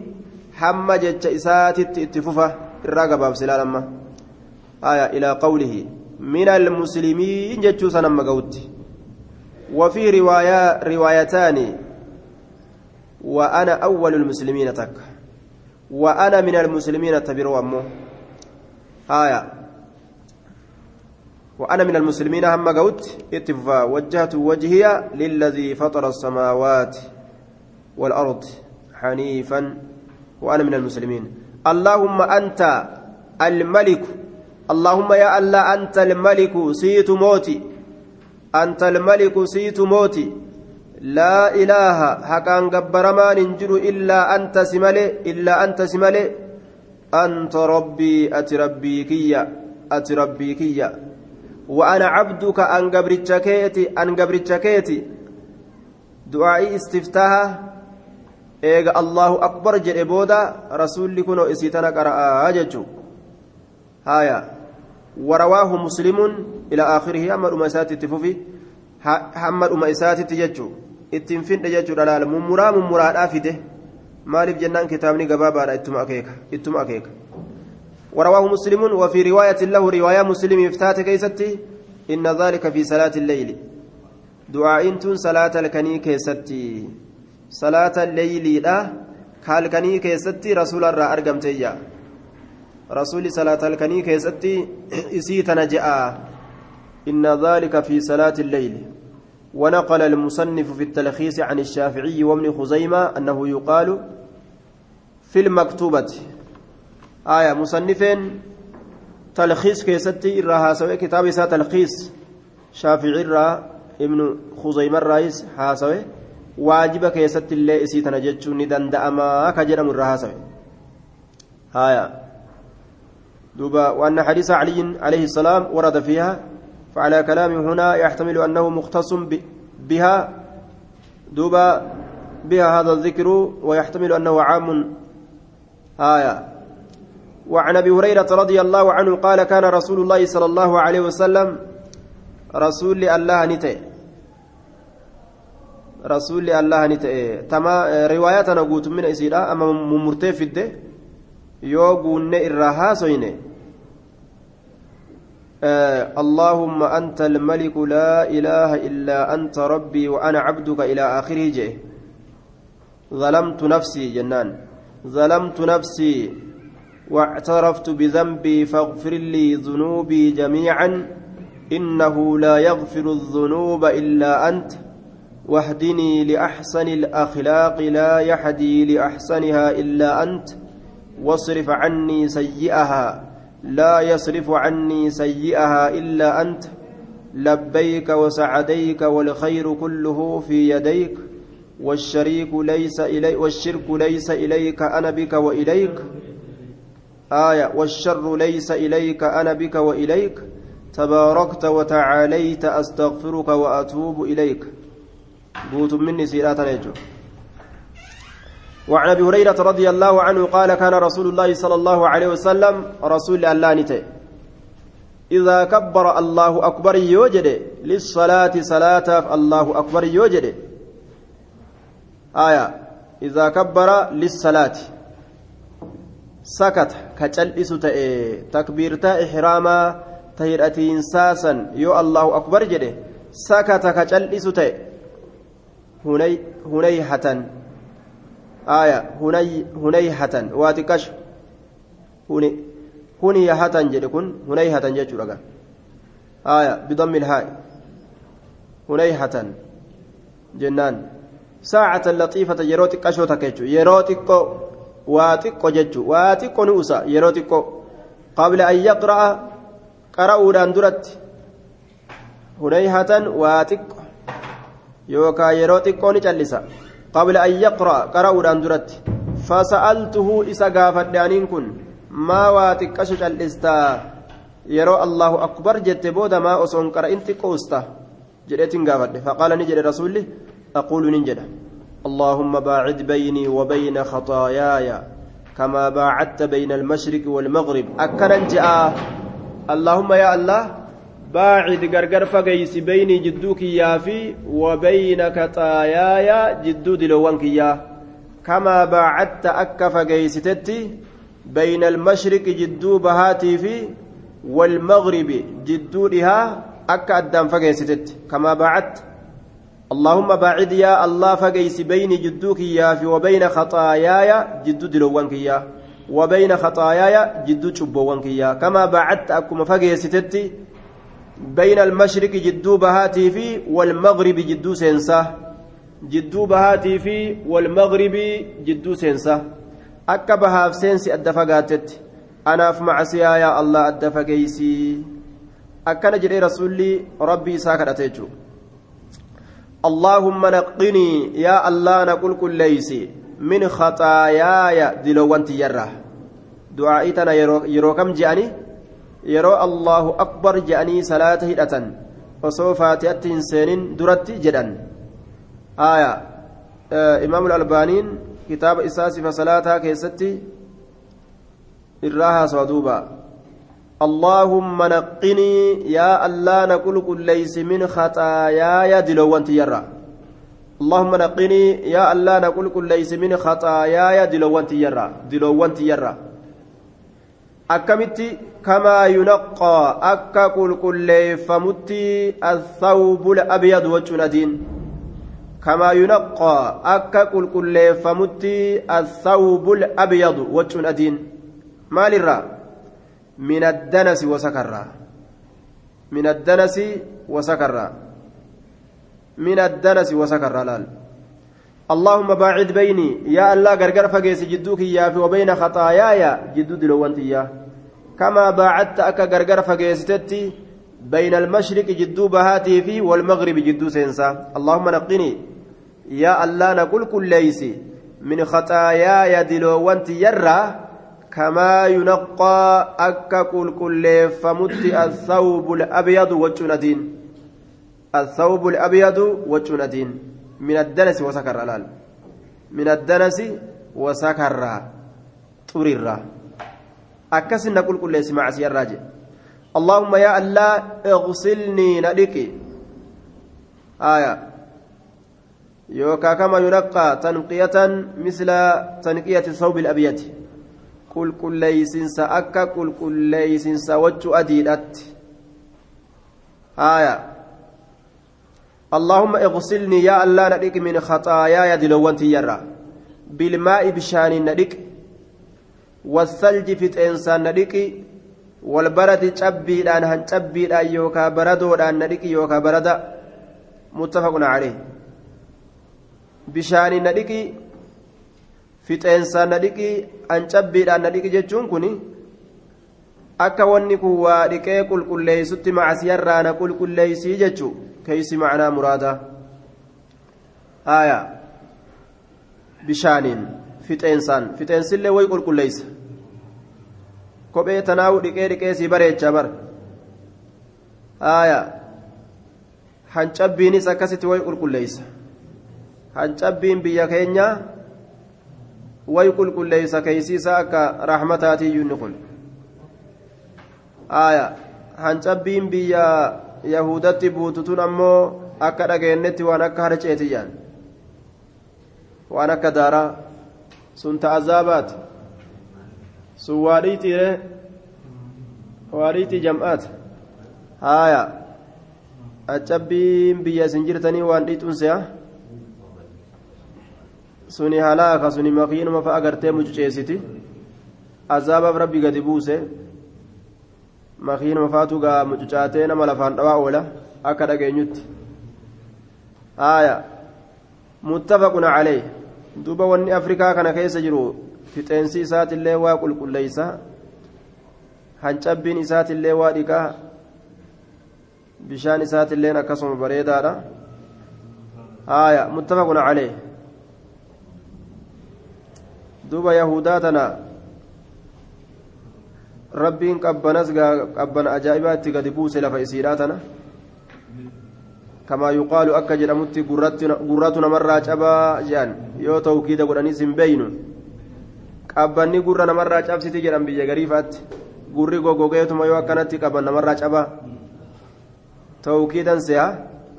حمى جج إساتت اتفوفة الرقبة بسلا لما آية إلى قوله من المسلمين جج سنما قوت وفي رواية روايتان وأنا أول المسلمين تك. وأنا من المسلمين تبروا أمه آية. وأنا من المسلمين هم قوت اتفا وجهت وجهي للذي فطر السماوات والأرض حنيفا. وأنا من المسلمين. اللهم أنت الملك اللهم يا الله أنت الملك سيت موتي أنت الملك سيت موتي لا إله حقا جبر ما ننجر إلا أنت سملي إلا أنت سملي أنت ربي أتربي كيا أتربي كيا وأنا عبدك أن قبرتش كيتي أن قبرتش كيتي دعائي استفتاها الله أكبر جل بودا رسول كنو إسيتنا قرأ أججو هايا ورواه مسلم إلى آخره. أما الأمسات التفوفي hamma dhuma isaatitti jechuun ittiin finne jechuudha laala mummuraa mummuraadhaa fide maaliif jennaan kitaabni gabaabaadha ittuma akeeka ورواه مسلم وفي رواية له رواية مسلم افتات كيستي. إن ذلك في صلاة الليل. دعاء تن صلاة الكني كيستي. صلاة الليل لا. كالكني كيستي رسول الله أرقم رسول صلاة الكني كيستي إسيتنا جاء إن ذلك في صلاة الليل. ونقل المصنف في التلخيص عن الشافعي وابن خزيمة أنه يقال في المكتوبة. آية مصنفين تلخيص كيستي إرها سوي كتاب إسا تلخيص. شافعي إرها ابن خزيمة الرئيس حاسوي واجب كيستي اللي إسي تنججو ندن دأما كجرم الرهاسوي آية دوبا وأن حديث علي عليه السلام ورد فيها فعلى كلام هنا يحتمل أنه مختص بها دوبا بها هذا الذكر ويحتمل أنه عام. آية. وعن أبي هريرة رضي الله عنه قال كان رسول الله صلى الله عليه وسلم رسول الله نتئ. رسول الله نتئ. تما رواياتنا قوت من اسيرا أما ممرتي في الدة. Yoo guunne irraa haasoyne اللهم أنت الملك لا إله إلا أنت ربي وأنا عبدك إلى آخره جئ ظلمت نفسي جنان ظلمت نفسي واعترفت بذنبي فاغفر لي ذنوبي جميعا إنه لا يغفر الذنوب إلا أنت واهدني لأحسن الأخلاق لا يهدي لأحسنها إلا أنت واصرف عني سيئها لا يصرف عني سيئها إلا أنت. لبيك وسعديك والخير كله في يديك والشريك ليس إلي والشرك ليس إليك أنا بك وإليك. آية والشر ليس إليك أنا بك وإليك. تباركت وتعاليت أستغفرك وأتوب إليك. بوت مني سيرات نجو وعن أبي هريرة رضي الله عنه قال كان رسول الله صلى الله عليه وسلم رسول الله نتي إذا كبر الله أكبر يوجد للصلاة صلاة الله أكبر يوجد. آية. إذا كبر للصلاة. sakata ka cal'isu ta'e takbiirtaa ihiraamaa ta hidhatiinsaasan yoo allahu akbar jedhe sakata آية هني هنيهة واتكش هني هنيهة جدكن هنيهة جدك آية بضم الهاء هنيهة جنان ساعة لطيفة يروتك أشو تكيتشو يروتك واتك جتشو واتك نوسا يروتك قبل أن يقرأ قرأوا لاندرت هنيهة واتك يوكا يروتك نجلسا yaqra'a qara'uudhaan duratti fasa'altuhu isa gaafadhe aniin kun maa waa xiqqashu callistaa yeroo allahu akbar jette booda maa osoon qara'in xiqqo usta جريتين قافد فقال نجد رسولي أقول ننجد اللهم باعد بيني وبين خطاياي كما باعدت بين المشرق والمغرب أكنا جاء اللهم يا الله باعد غرغر فقيس بيني جدوك يا في وبين خطاياي جدو دلوانك يا كما باعدت أكا فقيستتي بين المشرق جدو بهاتي في والمغرب جدو لها أكا أدام فقيستت كما باعدت. اللهم باعد يا الله فقيس بين جدوك يا في وبين خطاياي جدو دلوانك يا وبين خطاياي جدو شبوانك يا كما باعدت أكما فقيستتي بين المشرق جدو بهاتي في والمغرب جدو سينسا. جدو بهاتي في والمغرب جدو bahaaf seensi adda fagaatetti anaaf macasiyaa yaa allah adda fageeysii akkana jedhee rasulli rabbii isaa kadhate jechuu اللهم نقني يا الله نقول كل ليس من خطاياي دلوان تيرا دعائتنا يرو كم جاني يرو الله أكبر جاني صلاة هدأة وسوف فاتحة سنين درت جدا آية آه إمام الألبانين kitaaba isaa sifa salaataa keessatti irraa haasawa duuba. اللهم نقني يا الله نقول ليس من خطاياي دلوان تيرا اللهم نقني يا الله نقول ليس من خطاياي دلوان تيرا دلوان تيرا كل فمتي الثوب الأبيض وجندين كما ينقى أكا كل كل فمتي الثوب الأبيض وجندين مال الرّ من الدنس وسكرا من الدنس وسكرا من الدنس وسكرا لال اللهم باعد بيني يا الله غرغر فقيس جدوك يا في وبين خطاياي جدو دلوانتي يا كما باعدت أكا غرغر فقيستي بين المشرق جدو بهاتي في والمغرب جدو سينسا اللهم نقني يا الله نقول كل ليس من خطاياي دلوانتي يرى كما ينقى أكا كل كل فمت الثوب الأبيض وجندين الثوب الأبيض وجندين من الدنس وسكر الال من الدنس وسكر طرر أكس نقول كل اسمع الراجع اللهم يا الله اغسلني ندك آية. يوكا كما ينقى تنقية مثل تنقية الثوب الأبيض. qulqulleeysinsa akka qulqulleeysinsa wachuu adiidhatti aya اللهم اغسلني يا الله ندق من خطاياي دلوانتي يرى بالماء بشان ندق والثلج في إنسان ندق والبرد تشبي الآن هن تشبي الآن يوكا بردو الآن ندق يوكا برد متفق عليه بشان ندق fixeensaan na dhiqii ancabbiidhaan na dhiqi jechuun kun akka wanni kun waa dhiqee qulqulleessutti macasiyarraa na qulqulleeysii jechuu. Keeysi macnaa muraadaa aya bishaaniin fixeensaan fixeensillee way qulqulleeysa kophee tanaawu dhiqee dhiqee sii bareecha bar aya hancabbiinis akkasitti way qulqulleeysa hancabbiin biyya keenyaa way qulqulleeysa keeysiisa akka rahmataatiiyyuu ni qul aya hancabbiin biyya yahudatti buututun ammoo akka dhageennetti waan akka harceetiyyaan waan akka daaraa sun ta'azaabaati sun waadhiitiire waadhiitii jam'aat haya hancabbiin biyya isin jirtanii waan dhiixunse'a suni halaaka suni makiinuma fa agartee mucuceessiti. Azaabaaf rabbi gadi buuse makiinuma faatu gaa mucucaatee nama lafaan dhawaa oola akka dhageenyutti aya muttafaqun calee duuba wanni afrikaa kana keessa jiru fixeensi isaatillee waa qulqulleeysa hancabbiin isaatillee waa dhiqaa bishaan isaatilleen akkasuma bareedaadha aya muttafaqun calee duuba yahudaa tana rabbiin qabbanas qabbana ajaa'ibaatti gadi buuse lafa isiidhaa tana? Kamaa yuqaalu akka jedhamutti gurratu namarraa cabaa jedhan yoo tawkiida godhaniis hin beeynu. Qabbanni gurra namarraa cabsiti jedhan biyya gariifaatti. Gurri gogogeetuma yoo akkanatti qaban namarraa cabaa. Tawkiidan seha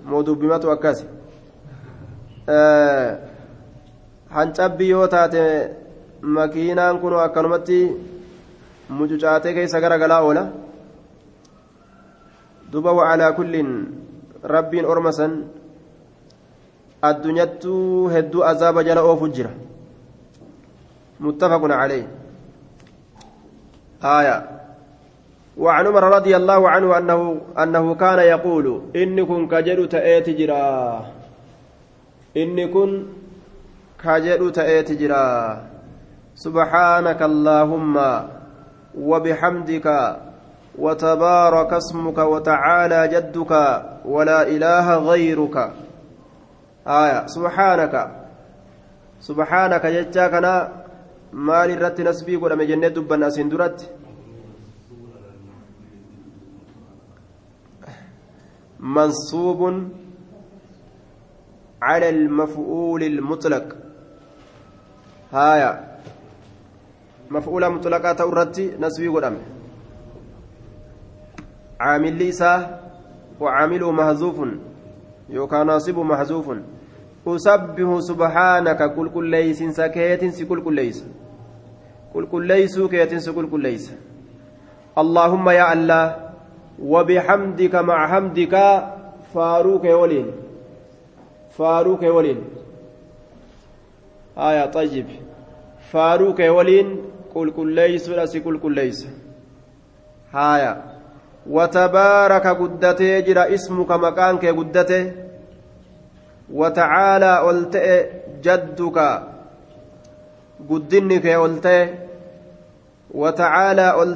moo dubbimatu akkas hancabbi yoo taate makiinaan kun akkanumatti mucucaatee keessa gara galaa oola duba wacalaa kulliin rabbiin orma san addunyattuu hedduu azaaba jala oofu jira متفق عليه آية وعن عمر رضي الله عنه أنه أنه كان يقول إني كن تأتي جرا إني كن تأتي جرا سبحانك اللهم وبحمدك وتبارك اسمك وتعالى جدك ولا إله غيرك. آية. سبحانك. سبحانك جتاكنا irratti nasbii godhame jennee dubbanna asiin duratti منصوب على المفعول المطلق. هايا مفعول مطلقة تورتي نسبي قدام. عامل ليسا وعامله محذوف يوكا ناصب محذوف أسبح سبحانك كل كل ليس سكيت سكل كل ليس. qulqulleeysuu keetinsu qulqulleeysa allaahumma yaa allah وبحمدك مع حمدك فاروك ولين. فاروك ولين. آية طيب. فاروك ولين كل ليس رأسي كل كل ليس هايا وتبارك قدته جرى اسمك مكانك قدته وتعالى قلت جدك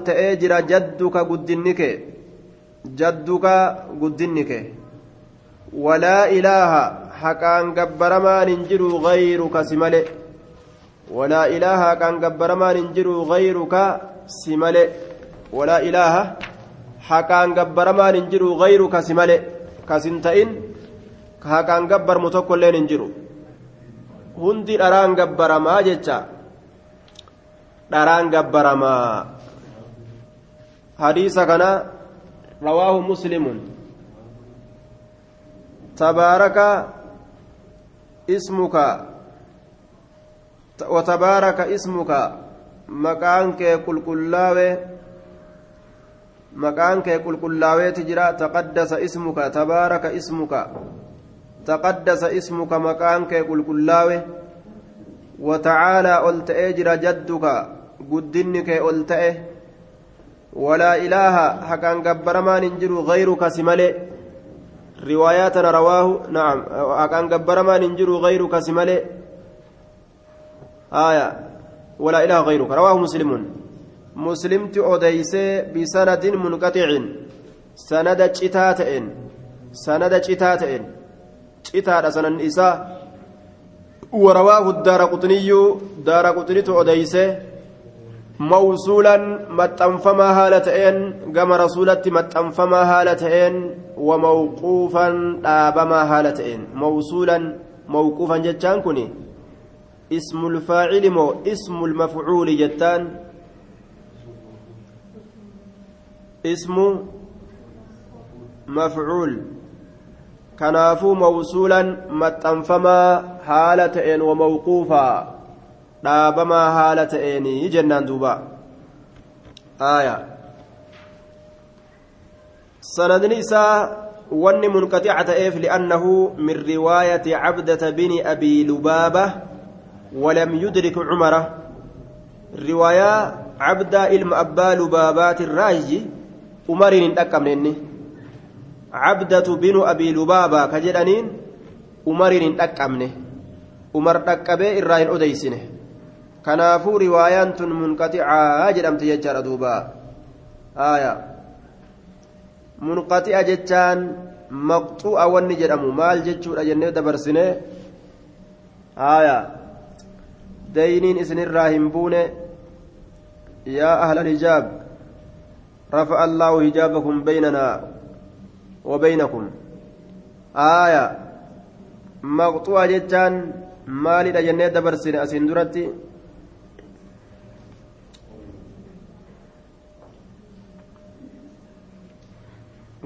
ta'ee jira jadduka guddinni kee jadduka guddinni kee walaa ilaaha haqaan gabbaramaan hin jiru gayruka si male walaa ilaaha haqaan gabbaramaan hin jiru gayruka si male walaa ilaaha haqaan gabbaramaan hin jiru gayruka si male kasin ta'in haqaan gabbarmu tokko illeen hin jiru hundi dharaan gabbaramaa jecha dharaan gabbaramaa hadiisa kana rawaahu muslimun tabaaraka ismuka وتبارك اسمك مكانك قل قلاوي مكانك قل قلاوي تجرى تقدس اسمك تبارك اسمك تقدس اسمك مكانك قل قلاوي وتعالى قلت اجر جدك guddinni kee ol ta'e walaa ilaaha haqaan gabbaramaan hin jiru gayruka si malee riwaayaa tana rawaahu naam haqaan gabbaramaan ilaaha gayruka rawaahu muslimun muslimti odeysee bisanadin munqaxicin sanada citaa ta'en sanada citaa ta'en citaadha sanan isaa ورواه الدار قطني دار قطني أديسه موصولا متنفما هالتين كما رسولت متنفما هالتين وموقوفا دابما هالتين موصولا موقوفا جتان كني اسم الفاعل مو اسم المفعول جتان اسم مفعول كنافو موصولا متنفما هالتين وموقوفا dhaabamaa haala ta'eenii jennaan duuba aaya sanadni isaa wanni munqaxica ta'eef li'annahu min riwaayati cabdata bini abii lubaaba cabdaa ilma abbaa lubaabaati irraayi umariin hin dhaqqabne inni cabdatu binu abii lubaabaa ka jedhaniin umariin hin dhaqqabne umar dhaqqabee irraa hin odeysine kanaafuu riwaayaan tun munqaxicaa jedhamte jechaadha duuba aya munqaxi'a jechaan maqxu'a wanni jedhamu maal jechuudha jennee dabarsine aya isinirraa hin buune yaa ahla alhijaab رفع الله حجابكم بيننا وبينكم aaya maqxu'a jechaan maalidha jennee dabarsine asiin duratti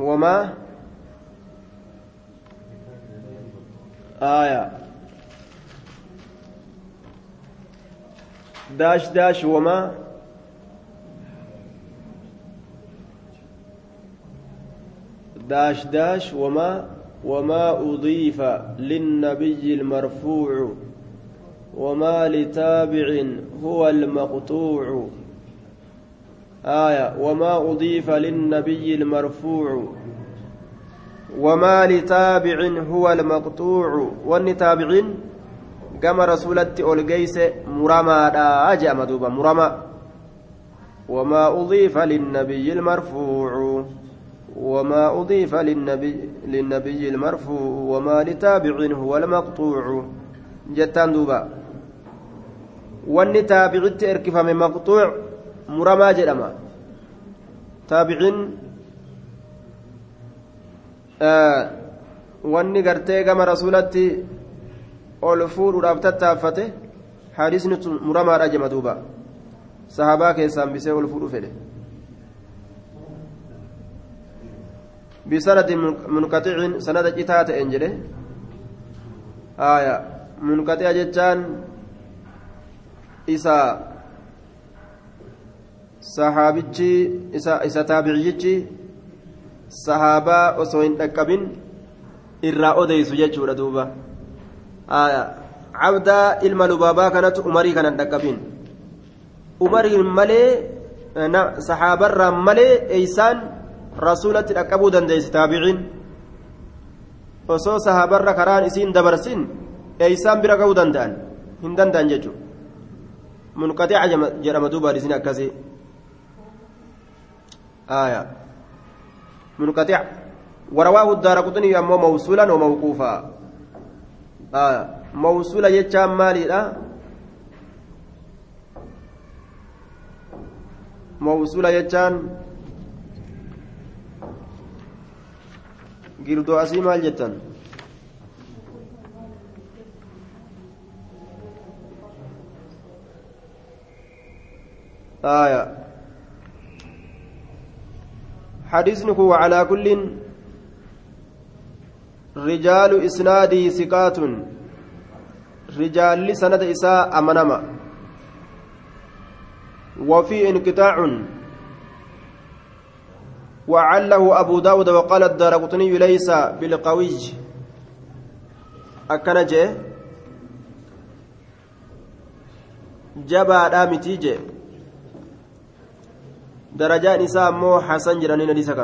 وما آية داش داش وما داش داش وما وما أضيف للنبي المرفوع وما لتابع هو المقطوع. آية وما أضيف للنبي المرفوع وما لتابع هو المقطوع. والنتابعين كما رسولت أولجيس مرمى أجا مدوبا مرمى وما أضيف للنبي المرفوع وما أضيف للنبي للنبي المرفوع وما لتابع هو المقطوع جتان دوبا والنتابع تركف من مقطوع muramaa jedhama. Taabiciin wanni gartee gama rasuulatti ol fuudhuudhaaf tattaaffate hadisni muramaadha jema duuba. Sahabaa keessaan bisee ol fuudhu fedhe. Bisanadin munqaxicin sanada citaa ta'een jedhe. Aya munqaxica jechaan isa sahaabichi isa isa taabiciyichi sahaabaa osoo hin dhaqqabin irraa odeysu jechuudha duuba. Cabdaa ilma lubaabaa kanatu umarii kanan dhaqqabin umariin malee sahaabarraa malee eeysaan rasuulatti dhaqqabuu dandeessi taabiciin osoo sahaabarra karaan isiin dabarsin eeysaan bira ga'uu danda'an hin danda'an jechuudha munqaxiica jedhama duuba isin akkasii آية منقطع ورواه الدار قطني أمو موصولا وموقوفا آية موصولا يجام مالي لا. موصولا يجان girdoo asii maal jettan aya حديثنك وعلى كل رجال إسناده ثقات رجال سند إساء أمنما وفي انقطاع وعله أبو داود وقال الدار قطني ليس بالقوي أكن جي جبا دامتي جي darajaan isaa ammoo hasan jedhaniin hadiisa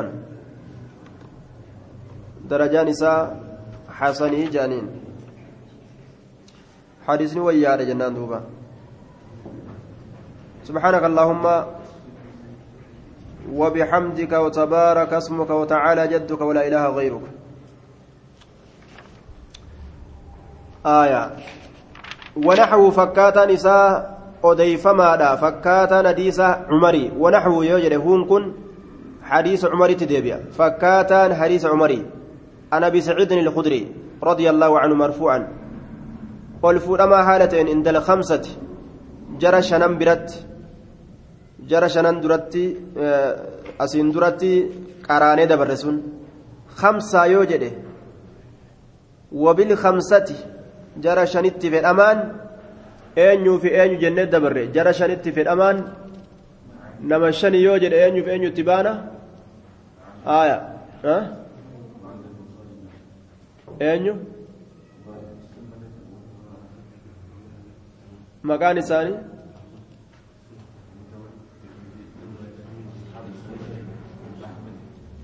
darajaan isaa hasanii jedhaniin حديثني ويا جنان دوبا سبحانك اللهم وبحمدك وتبارك اسمك وتعالى جدك ولا إله غيرك آية ونحو فكاتا نساء odeyfamaadha fakkaataan hadiisa cumarii wanaxwu yoo jedhe huun kun hadiisa cumaritti deebi'a fakkaataan hadiisa an abi saciidin ilkudrii رضي الله عنه مرفوعا قل فورما حالتين عند الخمسة جرى شنن برت جرى شنن درتي أسين درتي قراني دبرسون خمسة يوجد وبالخمسة جرى شنت في الأمان eenyuu fi eenyu jennee dabarre jara shanitti fedhamaan nama shani yoo jedhe eenyuu fi eenyutti baana haaya eenyu maqaan isaanii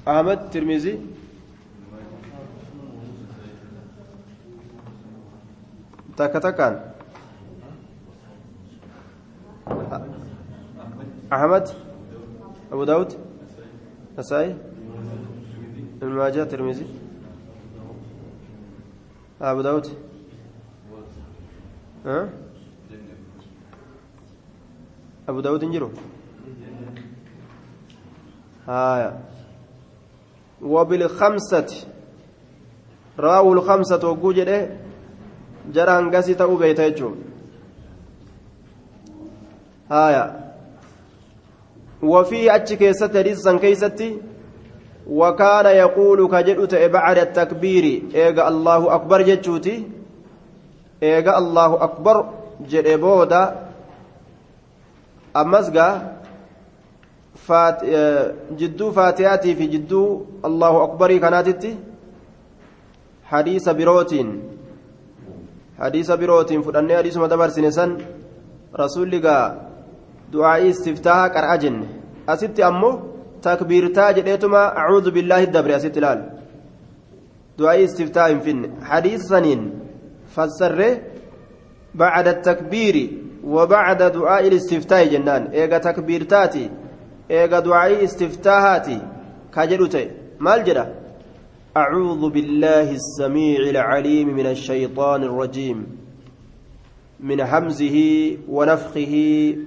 ahmad tirmizii takka takkaan أبو داود نسائي ابن ماجه الترمذي أبو داود ها أبو داود انجرو آية وبالخمسة jara hangasii ta'uu beeyta jechuun haya wafii achi keessatti hadiisa san keeysatti وكان يقول كجدت بعد التكبير. إيجا الله أكبر جتشوتي إيجا الله أكبر جد بودا أمسجا فات جدو فاتياتي في جدو الله أكبر كانتتي حديث بروتين. حديث بروتين. فدني حديث مدبر سنسن رسول لقى دعاء استفتاح كرأجن أست أمه تكبيرتا جديتما أعوذ بالله الدبر أست لال دعاء استفتاح فين حديث سنين فسر بعد التكبير وبعد دعاء الاستفتاح جنان إيجا تكبيرتاتي إيجا دعاء استفتاحاتي كجدوتي مال جدا أعوذ بالله السميع العليم من الشيطان الرجيم من همزه ونفخه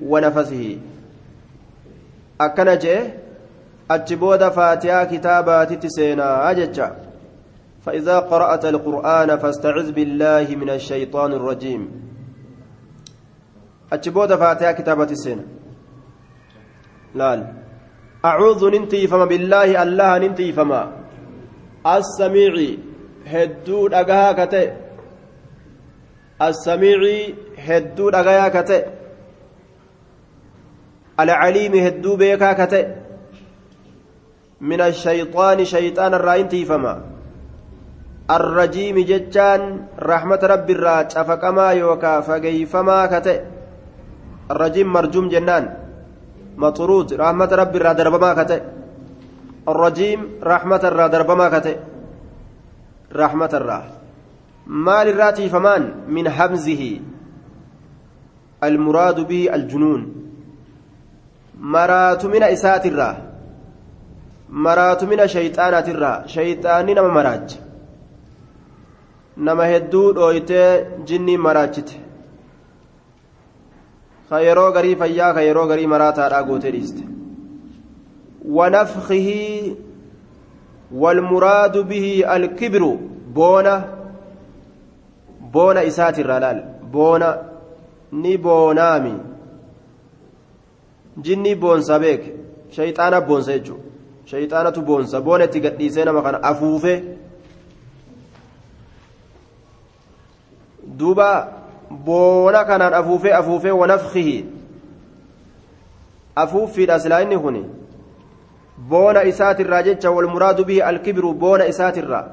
ونفسه أكنجه أتبود فاتحة كتابات تسينا أججا فإذا قرأت القرآن فاستعذ بالله من الشيطان الرجيم أتبود فاتحة تسينا laal acuudhu nin tiifama billaahi allaha nin tiifama assamiici hedduu dhagahaa ka ta'e assamiici hedduu dhagayaa ka ta'e alcaliimi hedduu shayxaana irraa in tiifama arrajiimi jechaan rahmata rabbi irraa cafaqamaa yookaa fageeyfamaa ka ta'e arrajiim marjuum jennaan مطرود رحمة ربي را دربما كته الرجيم رحمة را دربما كته رحمة الرا مال الراتي فمان من همزه المراد به الجنون مرات من إسات الرا من شيطانات الرا شيطان نما مراج نما هدو دويته جني مراجته ka yeroo garii fayyaa ka yeroo garii maraataadhaa gootee dhiiste wanafkihi walmuraadu bihi alkibru boona boona isaatirraa laal boona ni boonaami jinni boonsa beek shayxaana boonsa jechuu gadhiisee nama kana afuufee duuba boona kanaan afuufee afuufee wanafkihi afuuffiidha silaa inni kun boona isaatirraa jecha walmuraadu bihi alkibru boona isaatirraa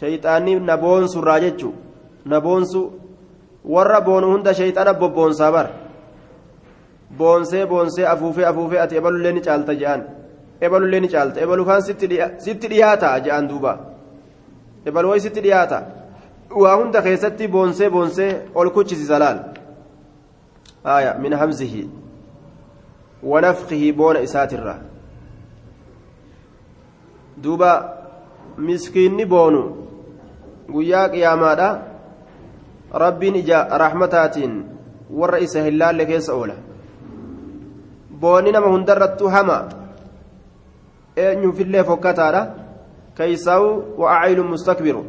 shayxaanni na boonsurraa jechu na boonsu warra boonu hunda shayxaana bobboonsaa bar boonsee boonsee afuufee afuufee ati ebalullee ni caalta je'an ebalullee ni caalta. Ebalufaan sitti dhiyaata je'an duuba. Ebaluway sitti dhiyaata waa hunda keessatti boonsee boonsee ol kuchisiisa laal? Aya min hamzihi wanafkihi boona isaatirra. Duuba miskiinni boonu. Guyyaa qiyaamaadha. Rabbiin ija rahmataatiin warra isa hin laalle keessa oola. Boonni nama hundarrattu hama eenyuufillee fokkataadha keeysaa'u wa acaylun mustakbiru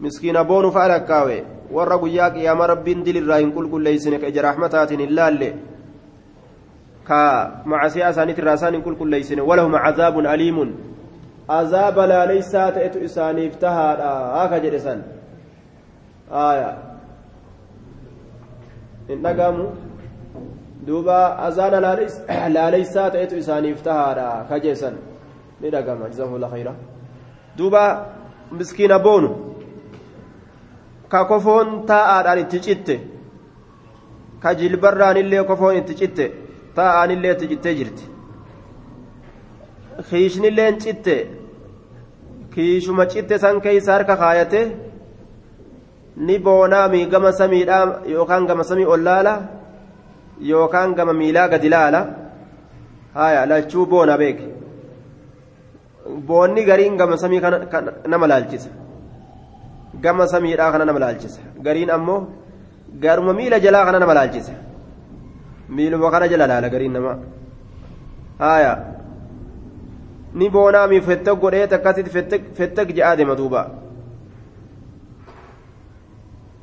miskiina boonu fa'a lakkaawe warra guyyaa qiyaama rabbiin dilirraa hin qulqulleeysine ka ija rahmataatiin hin laalle ka macasiyaa isaaniitirraa isaan hin qulqulleeysine walahum cazaabun aliimun azaaba laaleysaa ta'etu isaaniif tahaadha aka jedhe hin dhagamu duuba azaana laaleysaa ta'etu isaaniif tahaadha ka jeesan ni dhagama jazakumullah khayra duuba miskiina boonu ka kofoon taa'aadhaan itti citte ka jilbarraanillee kofoon itti citte taa'aanillee itti cittee jirti kiishnilleen citte kiishuma citte san keeysa harka kaayate ni boonaami gama samiidhaa yookaan gama samii ol laala yookaan gama miilaa gadi laala haya lachuu boona beeke boonni gariin gama samii kana nama laalchisa gama samiidhaa kana nama laalchisa gariin ammoo garuma miila jalaa kana nama laalchisa miiluma kana jala laala gariin nama haya ni boonaami fetteg godhee takkasitti fetteg je'aa deema duuba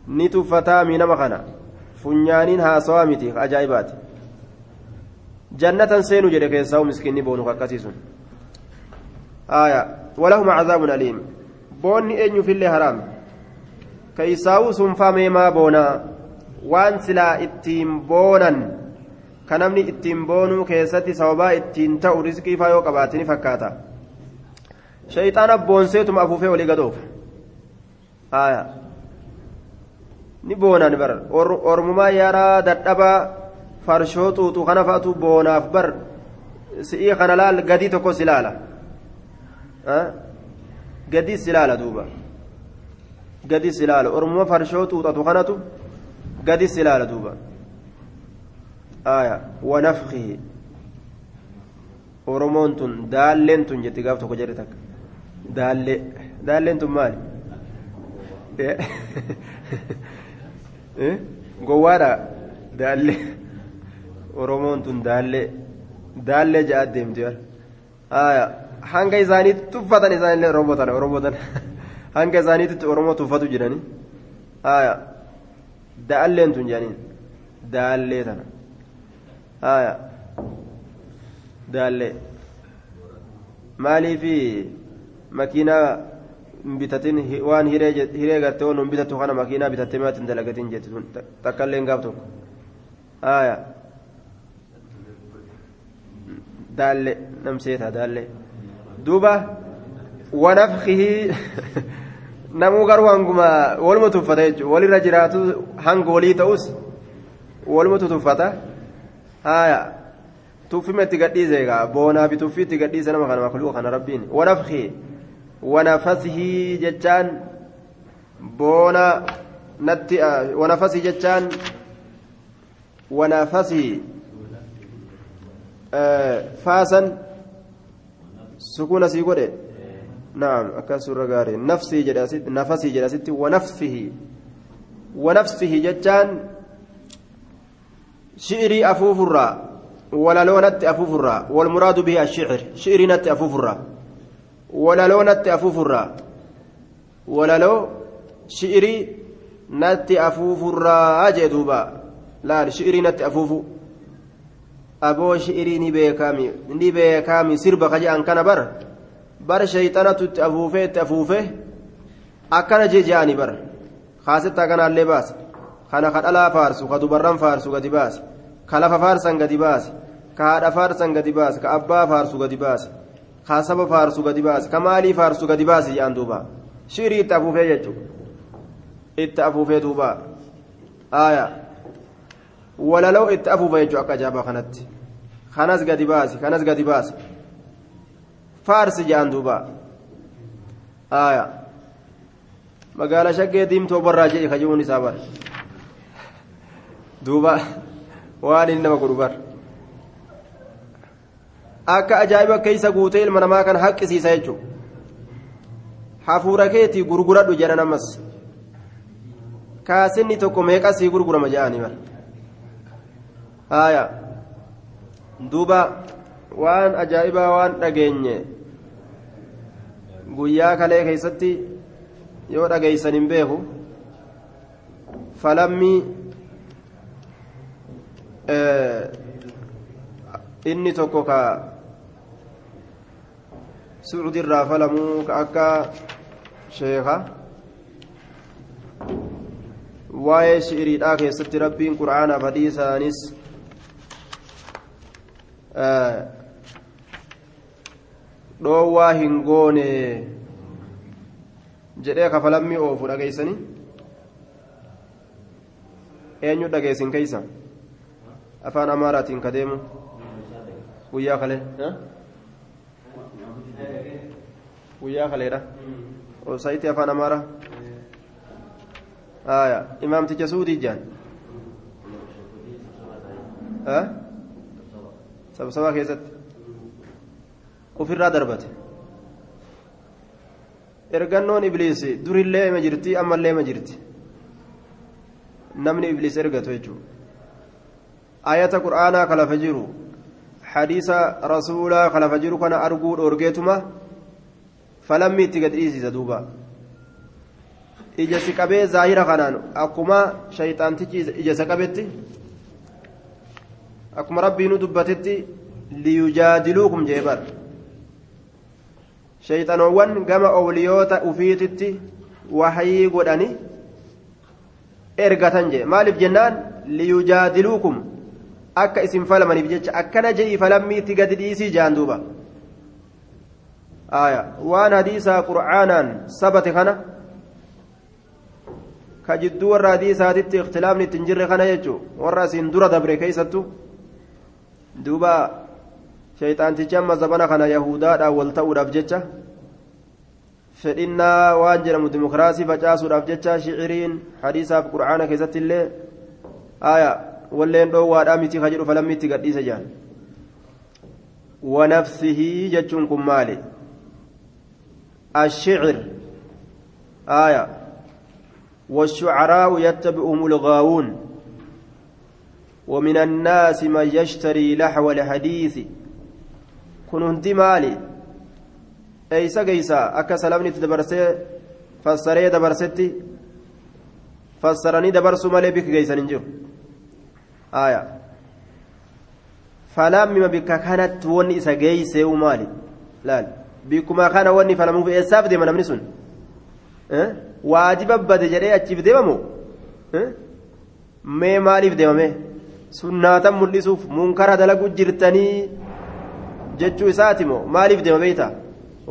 ni tuffataami nama kana funyaaniin haasawaa miti ajaa'ibaati jannatan seenu jedhe keessaa miskiinni boonu akkasiisun aya walahum cazaabun aliim boonni eenyufillee haraam keeysaa'uu sunfamee maa boonaa waan silaa ittiin boonan ka namni ittiin boonuu keessatti sababaa ittiin ta'u rizqii faa yoo qabaate ni fakkaata shayxaana boonseetuma afuufee walii gadoof aya ni boonaan bar ormumaa yaaraa dadhabaa farshoo xuuxu kana fa'atu boonaaf bar si'ii kana laal gadii tokko si gadii si duuba gadii si laala ormuma farshoo xuuxatu kanatu gadii si laala duuba aya wanafkihi oromoon tun daalleen tun jetti gaaf tokko jedhe takka daallee daalleen tun maali gowwaadha daallee oromoon tun daallee daallee ja'a deemti aya hanga isaaniitti tuffatan isaanillee oromotan oromotan hanga isaaniitti oromoo tuffatu aya daalleen tun jedhaniin daallee tana daallee maaliifi makiinaa bitatin waan hiree gartee waan bitatu kana makiinaa bitattee maatiin dalagatin jetti takkaillee gaaf tokko aya daalle namseeta daalle duuba wanafkihi namuu garuu hanguma waluma tuffata jechuudha walirra jiraatu hanga walii ta'us walumatu tuffata haya tuffima itti gadhiise egaa boonaa fi tuffii itti gadhiise nama kana makluuqa kana rabbiin wanafkihi wanafasihi jechaan wanafasihi faasan sukuuna sii godhe naam akkas surra gaarii nafsii jedhe asitti nafasii jedhe asitti wanafsihi wanafsihi jechaan shi'irii afuufurraa walaloo natti afuufurraa walmuraadu bihi ashicir shi'irii natti afuufurraa shi'irii natti afuufurraa jee duuba laal shi'irii natti afuufu aboo shi'irii ni beekami ni beekami sirba ka je'an kana bar bar shayxanatu itti afuufee itti afuufee akkana jee je'ani bar kaasetta kanaallee baasa kana ka dhalaa faarsu ka dubarran faarsu gadi baase ka lafa faarsan gadi baase ka haadha faarsan gadi baase ka abbaa faarsu gadi baase ka maalii faarsu gadi baase je'an duuba shi'irii itti afuufee jechuudha itti afuufee duuba aayaa walaloo itti afuufa jechuudha akka ajaa'ibaa kanatti kanas gadi baasi kanas gadi baasi faarsi je'an duuba aayaa magaala shaggee diimtoo barraa jedhe kajuun isaa bara duuba waan inni nama godhu bara akka ajaa'iba keeysa guutee ilma namaa kan haqqisiisa jechuudha hafuura keetii gurguradhu jedhan ammas kaasinni tokko meeqasii gurgurama jedhanii bara. haya duuba waan ajaa'ibaa waan dhageenye guyyaa kalee keeysatti yoo dhageeysan hin beeku falammii inni tokko ka falamuu ka akka sheeka waa'ee shi'iriidhaa keessatti rabbiin qur'aanaaf hadiisaanis dhoowwaa hin goone jedhee kafalammii oofu dhageeysanii eenyu dhageessin keeysa afaan amaaraatiin ka deemu guyyaa kalee guyyaa kaleedha sayitii afaan amaaraa aya imaamticha suudii jaan. Sabsabaa keessatti. Ofirraa darbate. Ergannoon ibliisi durillee ima jirti ammallee ima jirti. Namni ibliis ergatu jechuudha. Ayata qur'aanaa ka lafa jiru hadiisa rasuulaa kalafa jiru kana arguu dhoorgeetuma? Falammi itti gad dhiisiisa duuba. Ija si qabee zaahira kanaan akkuma shayxaantichi ija isa qabetti akkuma rabbiinu dubbatetti liyujaadiluukum jee bar shayxanoowwan gama owliyoota ufiititti wahayii godhani ergatan jee. Maaliif jennaan? Liyujaadiluukum akka isin falamaniif jecha akkana je'i falammiitti gadi dhiisii jaan duuba waan hadiisaa qur'aanaan sabate kana ka jidduu warra hadiisaatitti ikhtilaafni ittiin jirre kana jechuu warra asiin dura dabre keeysattu duuba shayxaantichi amma zabana kana yahudaadhaan wal ta'uudhaaf jecha fedhinnaa waan jedhamu dimokiraasii facaasuudhaaf jecha shiciriin hadiisaaf qur'aana keessatti illee walleen dhoowwaadhaa miti ka jedhu falammi itti gadhiisa jaan ونفسه جتشون كمالي الشعر آية والشعراء يتبعهم الغاوون ومن الناس من يشتري لحو الحديث كن هندي مالي أيسا قيسا أكا سلامني تدبرسي فسري دبرستي فسرني دبرسو مالي بك falaamima bikka kanatti wanni isa geeyseewu maali laal bikkuma kana wanni falamuuf eessaaf deema namni sun waajiba bade jedhee achiif deemamu mee maaliif deemame sunnaatan mul'isuuf munkara dalagu jirtanii jechuu isaati moo maaliif deema beeyta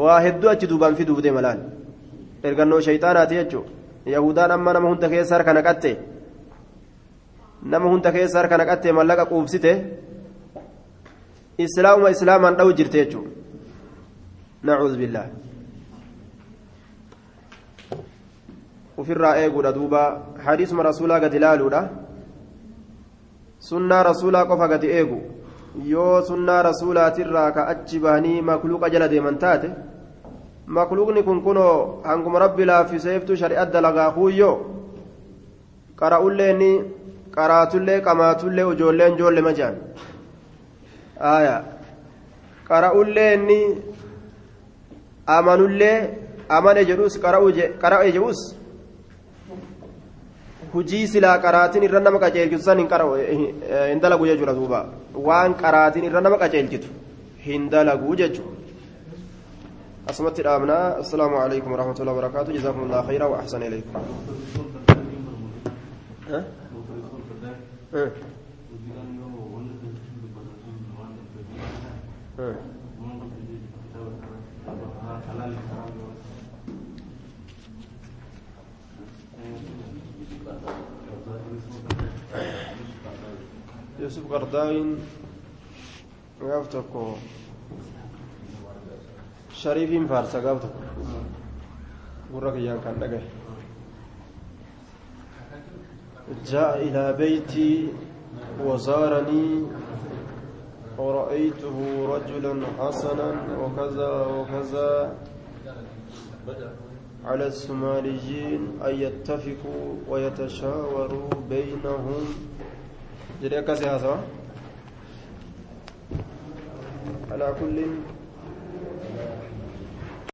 waa hedduu achi duubaan fiduuf deema laal ergannoo shayxaanaati jechuu yahudaan amma nama hunda keessa harka naqatte nama hunda keessa harka naqattee mallaqa quubsite islaamuma islaamaan dha'u jirte jechuudha nacuudhu billaa ofirraa eeguudha duuba hadiisuma rasuulaa gadi ilaaluudha sunnaa rasuulaa qofa gadi eegu yoo sunnaa rasuulaatirraa ka achi bahanii makluuqa jala deeman taate makluuqni kun kunoo hanguma rabbi laaffiseeftu shari'at dalagaa kuuyyoo qara'ullee qaraatullee qamaatullee ijoolleen joolle majaan aya qara'ullee inni amanullee amane jedhus qara'e jedhus hujii silaa qaraatiin irra nama qaceelchitu san hin dalagu jechuudha duuba waan qaraatiin irra nama qaceelchitu hin dalagu jechuudha asumatti dhaabnaa assalaamu alaikum warahmatullahi wabarakaatu jazaakum allah khayra wa ahsana ilaykum يوسف قرداين gaaf tokko shariifiin faarsa gaaf tokko gurra kiyyaan kan dhagaye جاء إلى بيتي وزارني ورأيته رجلا حسنا وكذا وكذا على السماليين أن يتفقوا ويتشاوروا بينهم. على كل